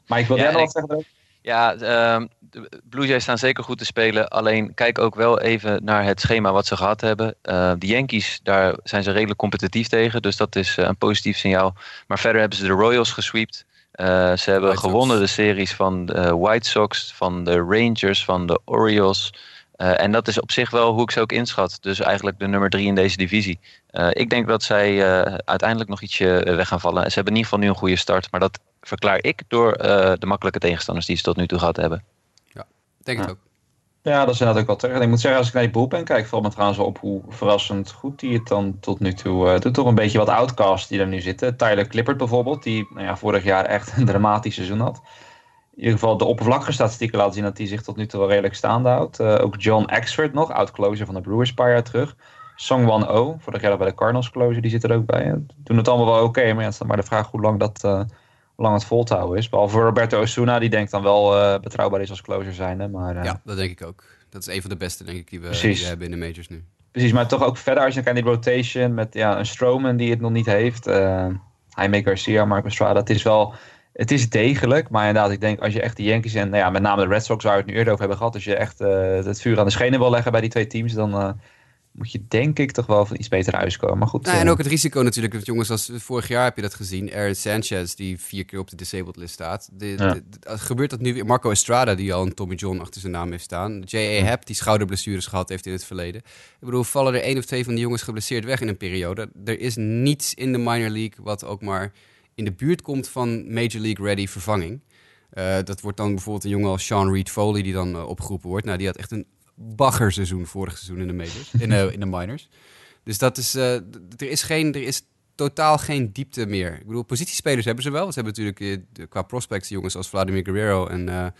Maar ik wil ja, nog zeggen. Ja, uh, de Blue Jays staan zeker goed te spelen. Alleen kijk ook wel even naar het schema wat ze gehad hebben. Uh, de Yankees, daar zijn ze redelijk competitief tegen. Dus dat is uh, een positief signaal. Maar verder hebben ze de Royals gesweept. Uh, ze hebben White gewonnen Sox. de series van de White Sox, van de Rangers, van de Orioles. en dat is op zich wel hoe ik ze ook inschat. Dus eigenlijk de nummer drie in deze divisie. ik denk dat zij uiteindelijk nog ietsje weg gaan vallen. Ze hebben in ieder geval nu een goede start. Maar dat verklaar ik door de makkelijke tegenstanders die ze tot nu toe gehad hebben denk het ja. ook. Ja, dat is inderdaad ook wel terecht. En ik moet zeggen, als ik naar die bullpen kijk, valt me trouwens op hoe verrassend goed die het dan tot nu toe uh, doet. Toch een beetje wat outcasts die er nu zitten. Tyler Clippert bijvoorbeeld, die nou ja, vorig jaar echt een dramatisch seizoen had. In ieder geval de oppervlakkige statistieken laten zien dat hij zich tot nu toe wel redelijk staande houdt. Uh, ook John Axford nog, oud-closer van de Brewers een paar jaar terug. Song Wan O, vorig jaar bij de Cardinals closer, die zit er ook bij. Doen het allemaal wel oké, okay, maar ja, het is maar de vraag hoe lang dat... Uh, hoe lang het vol te houden is. Behalve Roberto Osuna, die denkt dan wel uh, betrouwbaar is als closer zijnde. Maar, uh, ja, dat denk ik ook. Dat is een van de beste, denk ik, die we, die we hebben in de majors nu. Precies, maar toch ook verder als je kijkt naar die rotation met ja, een Stroman die het nog niet heeft. Uh, Jaime Garcia, Marco Estrada. Het is wel... Het is degelijk, maar inderdaad, ik denk als je echt de Yankees en nou ja, met name de Red Sox, waar we het nu eerder over hebben gehad, als je echt het vuur aan de schenen wil leggen bij die twee teams, dan moet je denk ik toch wel van iets beter uitkomen. Maar goed. Nou, en ook het risico natuurlijk, dat jongens als vorig jaar heb je dat gezien. Aaron Sanchez, die vier keer op de disabled list staat. De, ja. de, de, gebeurt dat nu weer? Marco Estrada, die al een Tommy John achter zijn naam heeft staan. J.A. Happ, die schouderblessures gehad heeft in het verleden. Ik bedoel, vallen er één of twee van die jongens geblesseerd weg in een periode. Er is niets in de minor league wat ook maar in de buurt komt van Major League Ready vervanging. Uh, dat wordt dan bijvoorbeeld een jongen als Sean Reed Foley die dan uh, opgeroepen wordt. Nou, die had echt een baggerseizoen vorig seizoen in de majors, in, de, in de minors. Dus dat is, uh, er is geen, er is totaal geen diepte meer. Ik bedoel, positiespelers hebben ze wel. Ze hebben natuurlijk uh, qua prospects jongens als Vladimir Guerrero en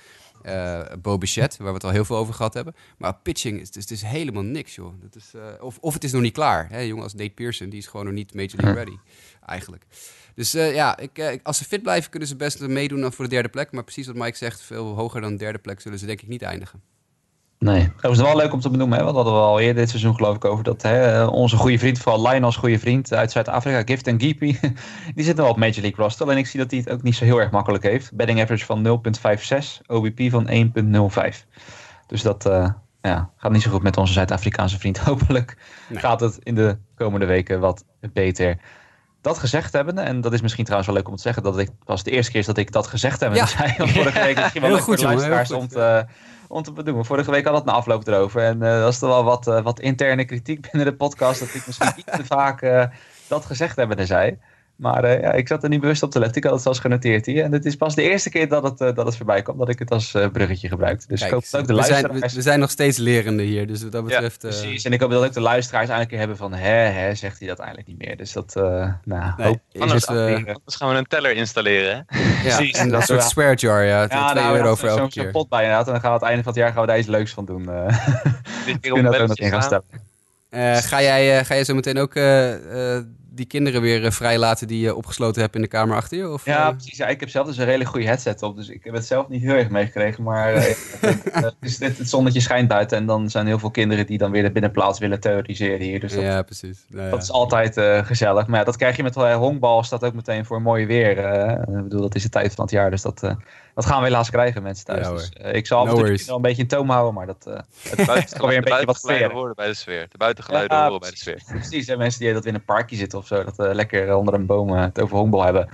uh, Bo Bichette, waar we het al heel veel over gehad hebben. Maar pitching is, het is helemaal niks, joh. Dat is, of, of het is nog niet klaar. Hè? Jongen als Nate Pearson, die is gewoon nog niet Major ready, eigenlijk. Dus ja, ik, als ze fit blijven, kunnen ze best meedoen voor de derde plek. Maar precies wat Mike zegt, veel hoger dan de derde plek zullen ze denk ik niet eindigen. Nee. Dat is wel leuk om te benoemen. Hè? Want dat hadden we al eerder dit seizoen geloof ik over. Dat hè, onze goede vriend, vooral Lionel's goede vriend uit Zuid-Afrika, Gift en Geepy, die zit wel op Major League roster. En ik zie dat hij het ook niet zo heel erg makkelijk heeft. Betting average van 0.56, OBP van 1.05. Dus dat uh, ja, gaat niet zo goed met onze Zuid-Afrikaanse vriend. Hopelijk nee. gaat het in de komende weken wat beter. Dat gezegd hebbende, en dat is misschien trouwens wel leuk om te zeggen, dat ik was de eerste keer is dat ik dat gezegd heb. Ja. zei vorige week misschien wel leuk goed, voor de luisteraars om te, om te bedoelen. Vorige week had het een afloop erover. En uh, dat is toch wel wat, uh, wat interne kritiek binnen de podcast. Dat ik misschien iets te vaak uh, dat gezegd hebben zei. Maar ja, ik zat er niet bewust op te letten. Ik had het zelfs genoteerd hier. En het is pas de eerste keer dat het, dat het voorbij kwam. Dat ik het als bruggetje gebruikte. Dus Kijk, ik hoop dat ook de we luisteraars... Zijn, we, we, zijn nog steeds lerende hier. Dus wat dat betreft... Ja, precies. En ik hoop dat ook de luisteraars eigenlijk een keer hebben van... Hè, hè, zegt hij dat eigenlijk niet meer. Dus dat... nou, nee, hoop, anders, anders gaan we een teller installeren. Hè? Ja, precies. En dat soort swear jar, ja. ja 2 nou, euro voor elke keer. Zo'n pot bij inderdaad. En dan gaan we aan het einde van het jaar gaan we daar iets leuks van doen. Uh, Dit keer om dat in gaan Uh, ga, jij, uh, ga jij zo meteen ook uh, die kinderen weer eh, vrijlaten die je opgesloten hebt in de kamer achter je? Of, Ja, eh? precies. Ja, ik heb zelf dus een hele goede headset op, dus ik heb het zelf niet heel erg meegekregen. Maar eh, het, is, het, het zonnetje schijnt buiten en dan zijn heel veel kinderen die dan weer de binnenplaats willen terroriseren hier. Dus dat, ja, precies. Nou, dat ja. is altijd gezellig. Maar ja, dat krijg je met honkbal, staat ook meteen voor mooi weer. ik bedoel, dat is de tijd van het jaar, dus dat, dat gaan we helaas krijgen, mensen thuis. Ja, dus, eh, ik zal af en toe een beetje in toom houden, maar dat... eh, Het buitengeluiden, een de beetje wat buitengeluiden sfeer. horen bij de sfeer. De buitengeluiden Ja, horen bij de sfeer. Precies, en mensen die dat in een parkje zitten of zo, dat we lekker eh, onder een boom het over honkbal hebben.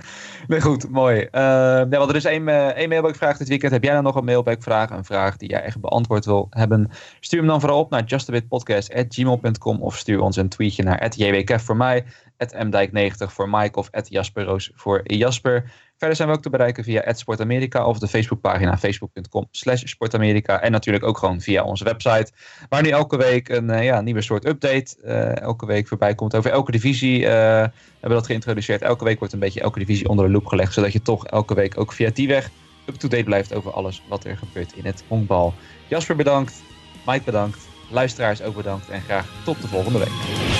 Nee, goed, mooi. Eh ja, want er is één, eh, één mailbackvraag dit weekend. Heb jij nou nog een mailbackvraag, een vraag die jij echt beantwoord wil hebben? Stuur hem dan vooral op naar justabitpodcast.gmail.com of stuur ons een tweetje naar jwkef voor mij, mdijk90 voor Mike of jasperroos voor Jasper. Verder zijn we ook te bereiken via @sportamerika of de Facebookpagina facebook.com sportamerika. En natuurlijk ook gewoon via onze website. Waar nu elke week een eh, ja, nieuwe soort update eh, elke week voorbij komt over elke divisie. we hebben dat geïntroduceerd. Elke week wordt een beetje elke divisie onder de loep gelegd. Zodat je toch elke week ook via die weg up-to-date blijft over alles wat er gebeurt in het honkbal. Jasper bedankt. Mike bedankt. Luisteraars ook bedankt. En graag tot de volgende week.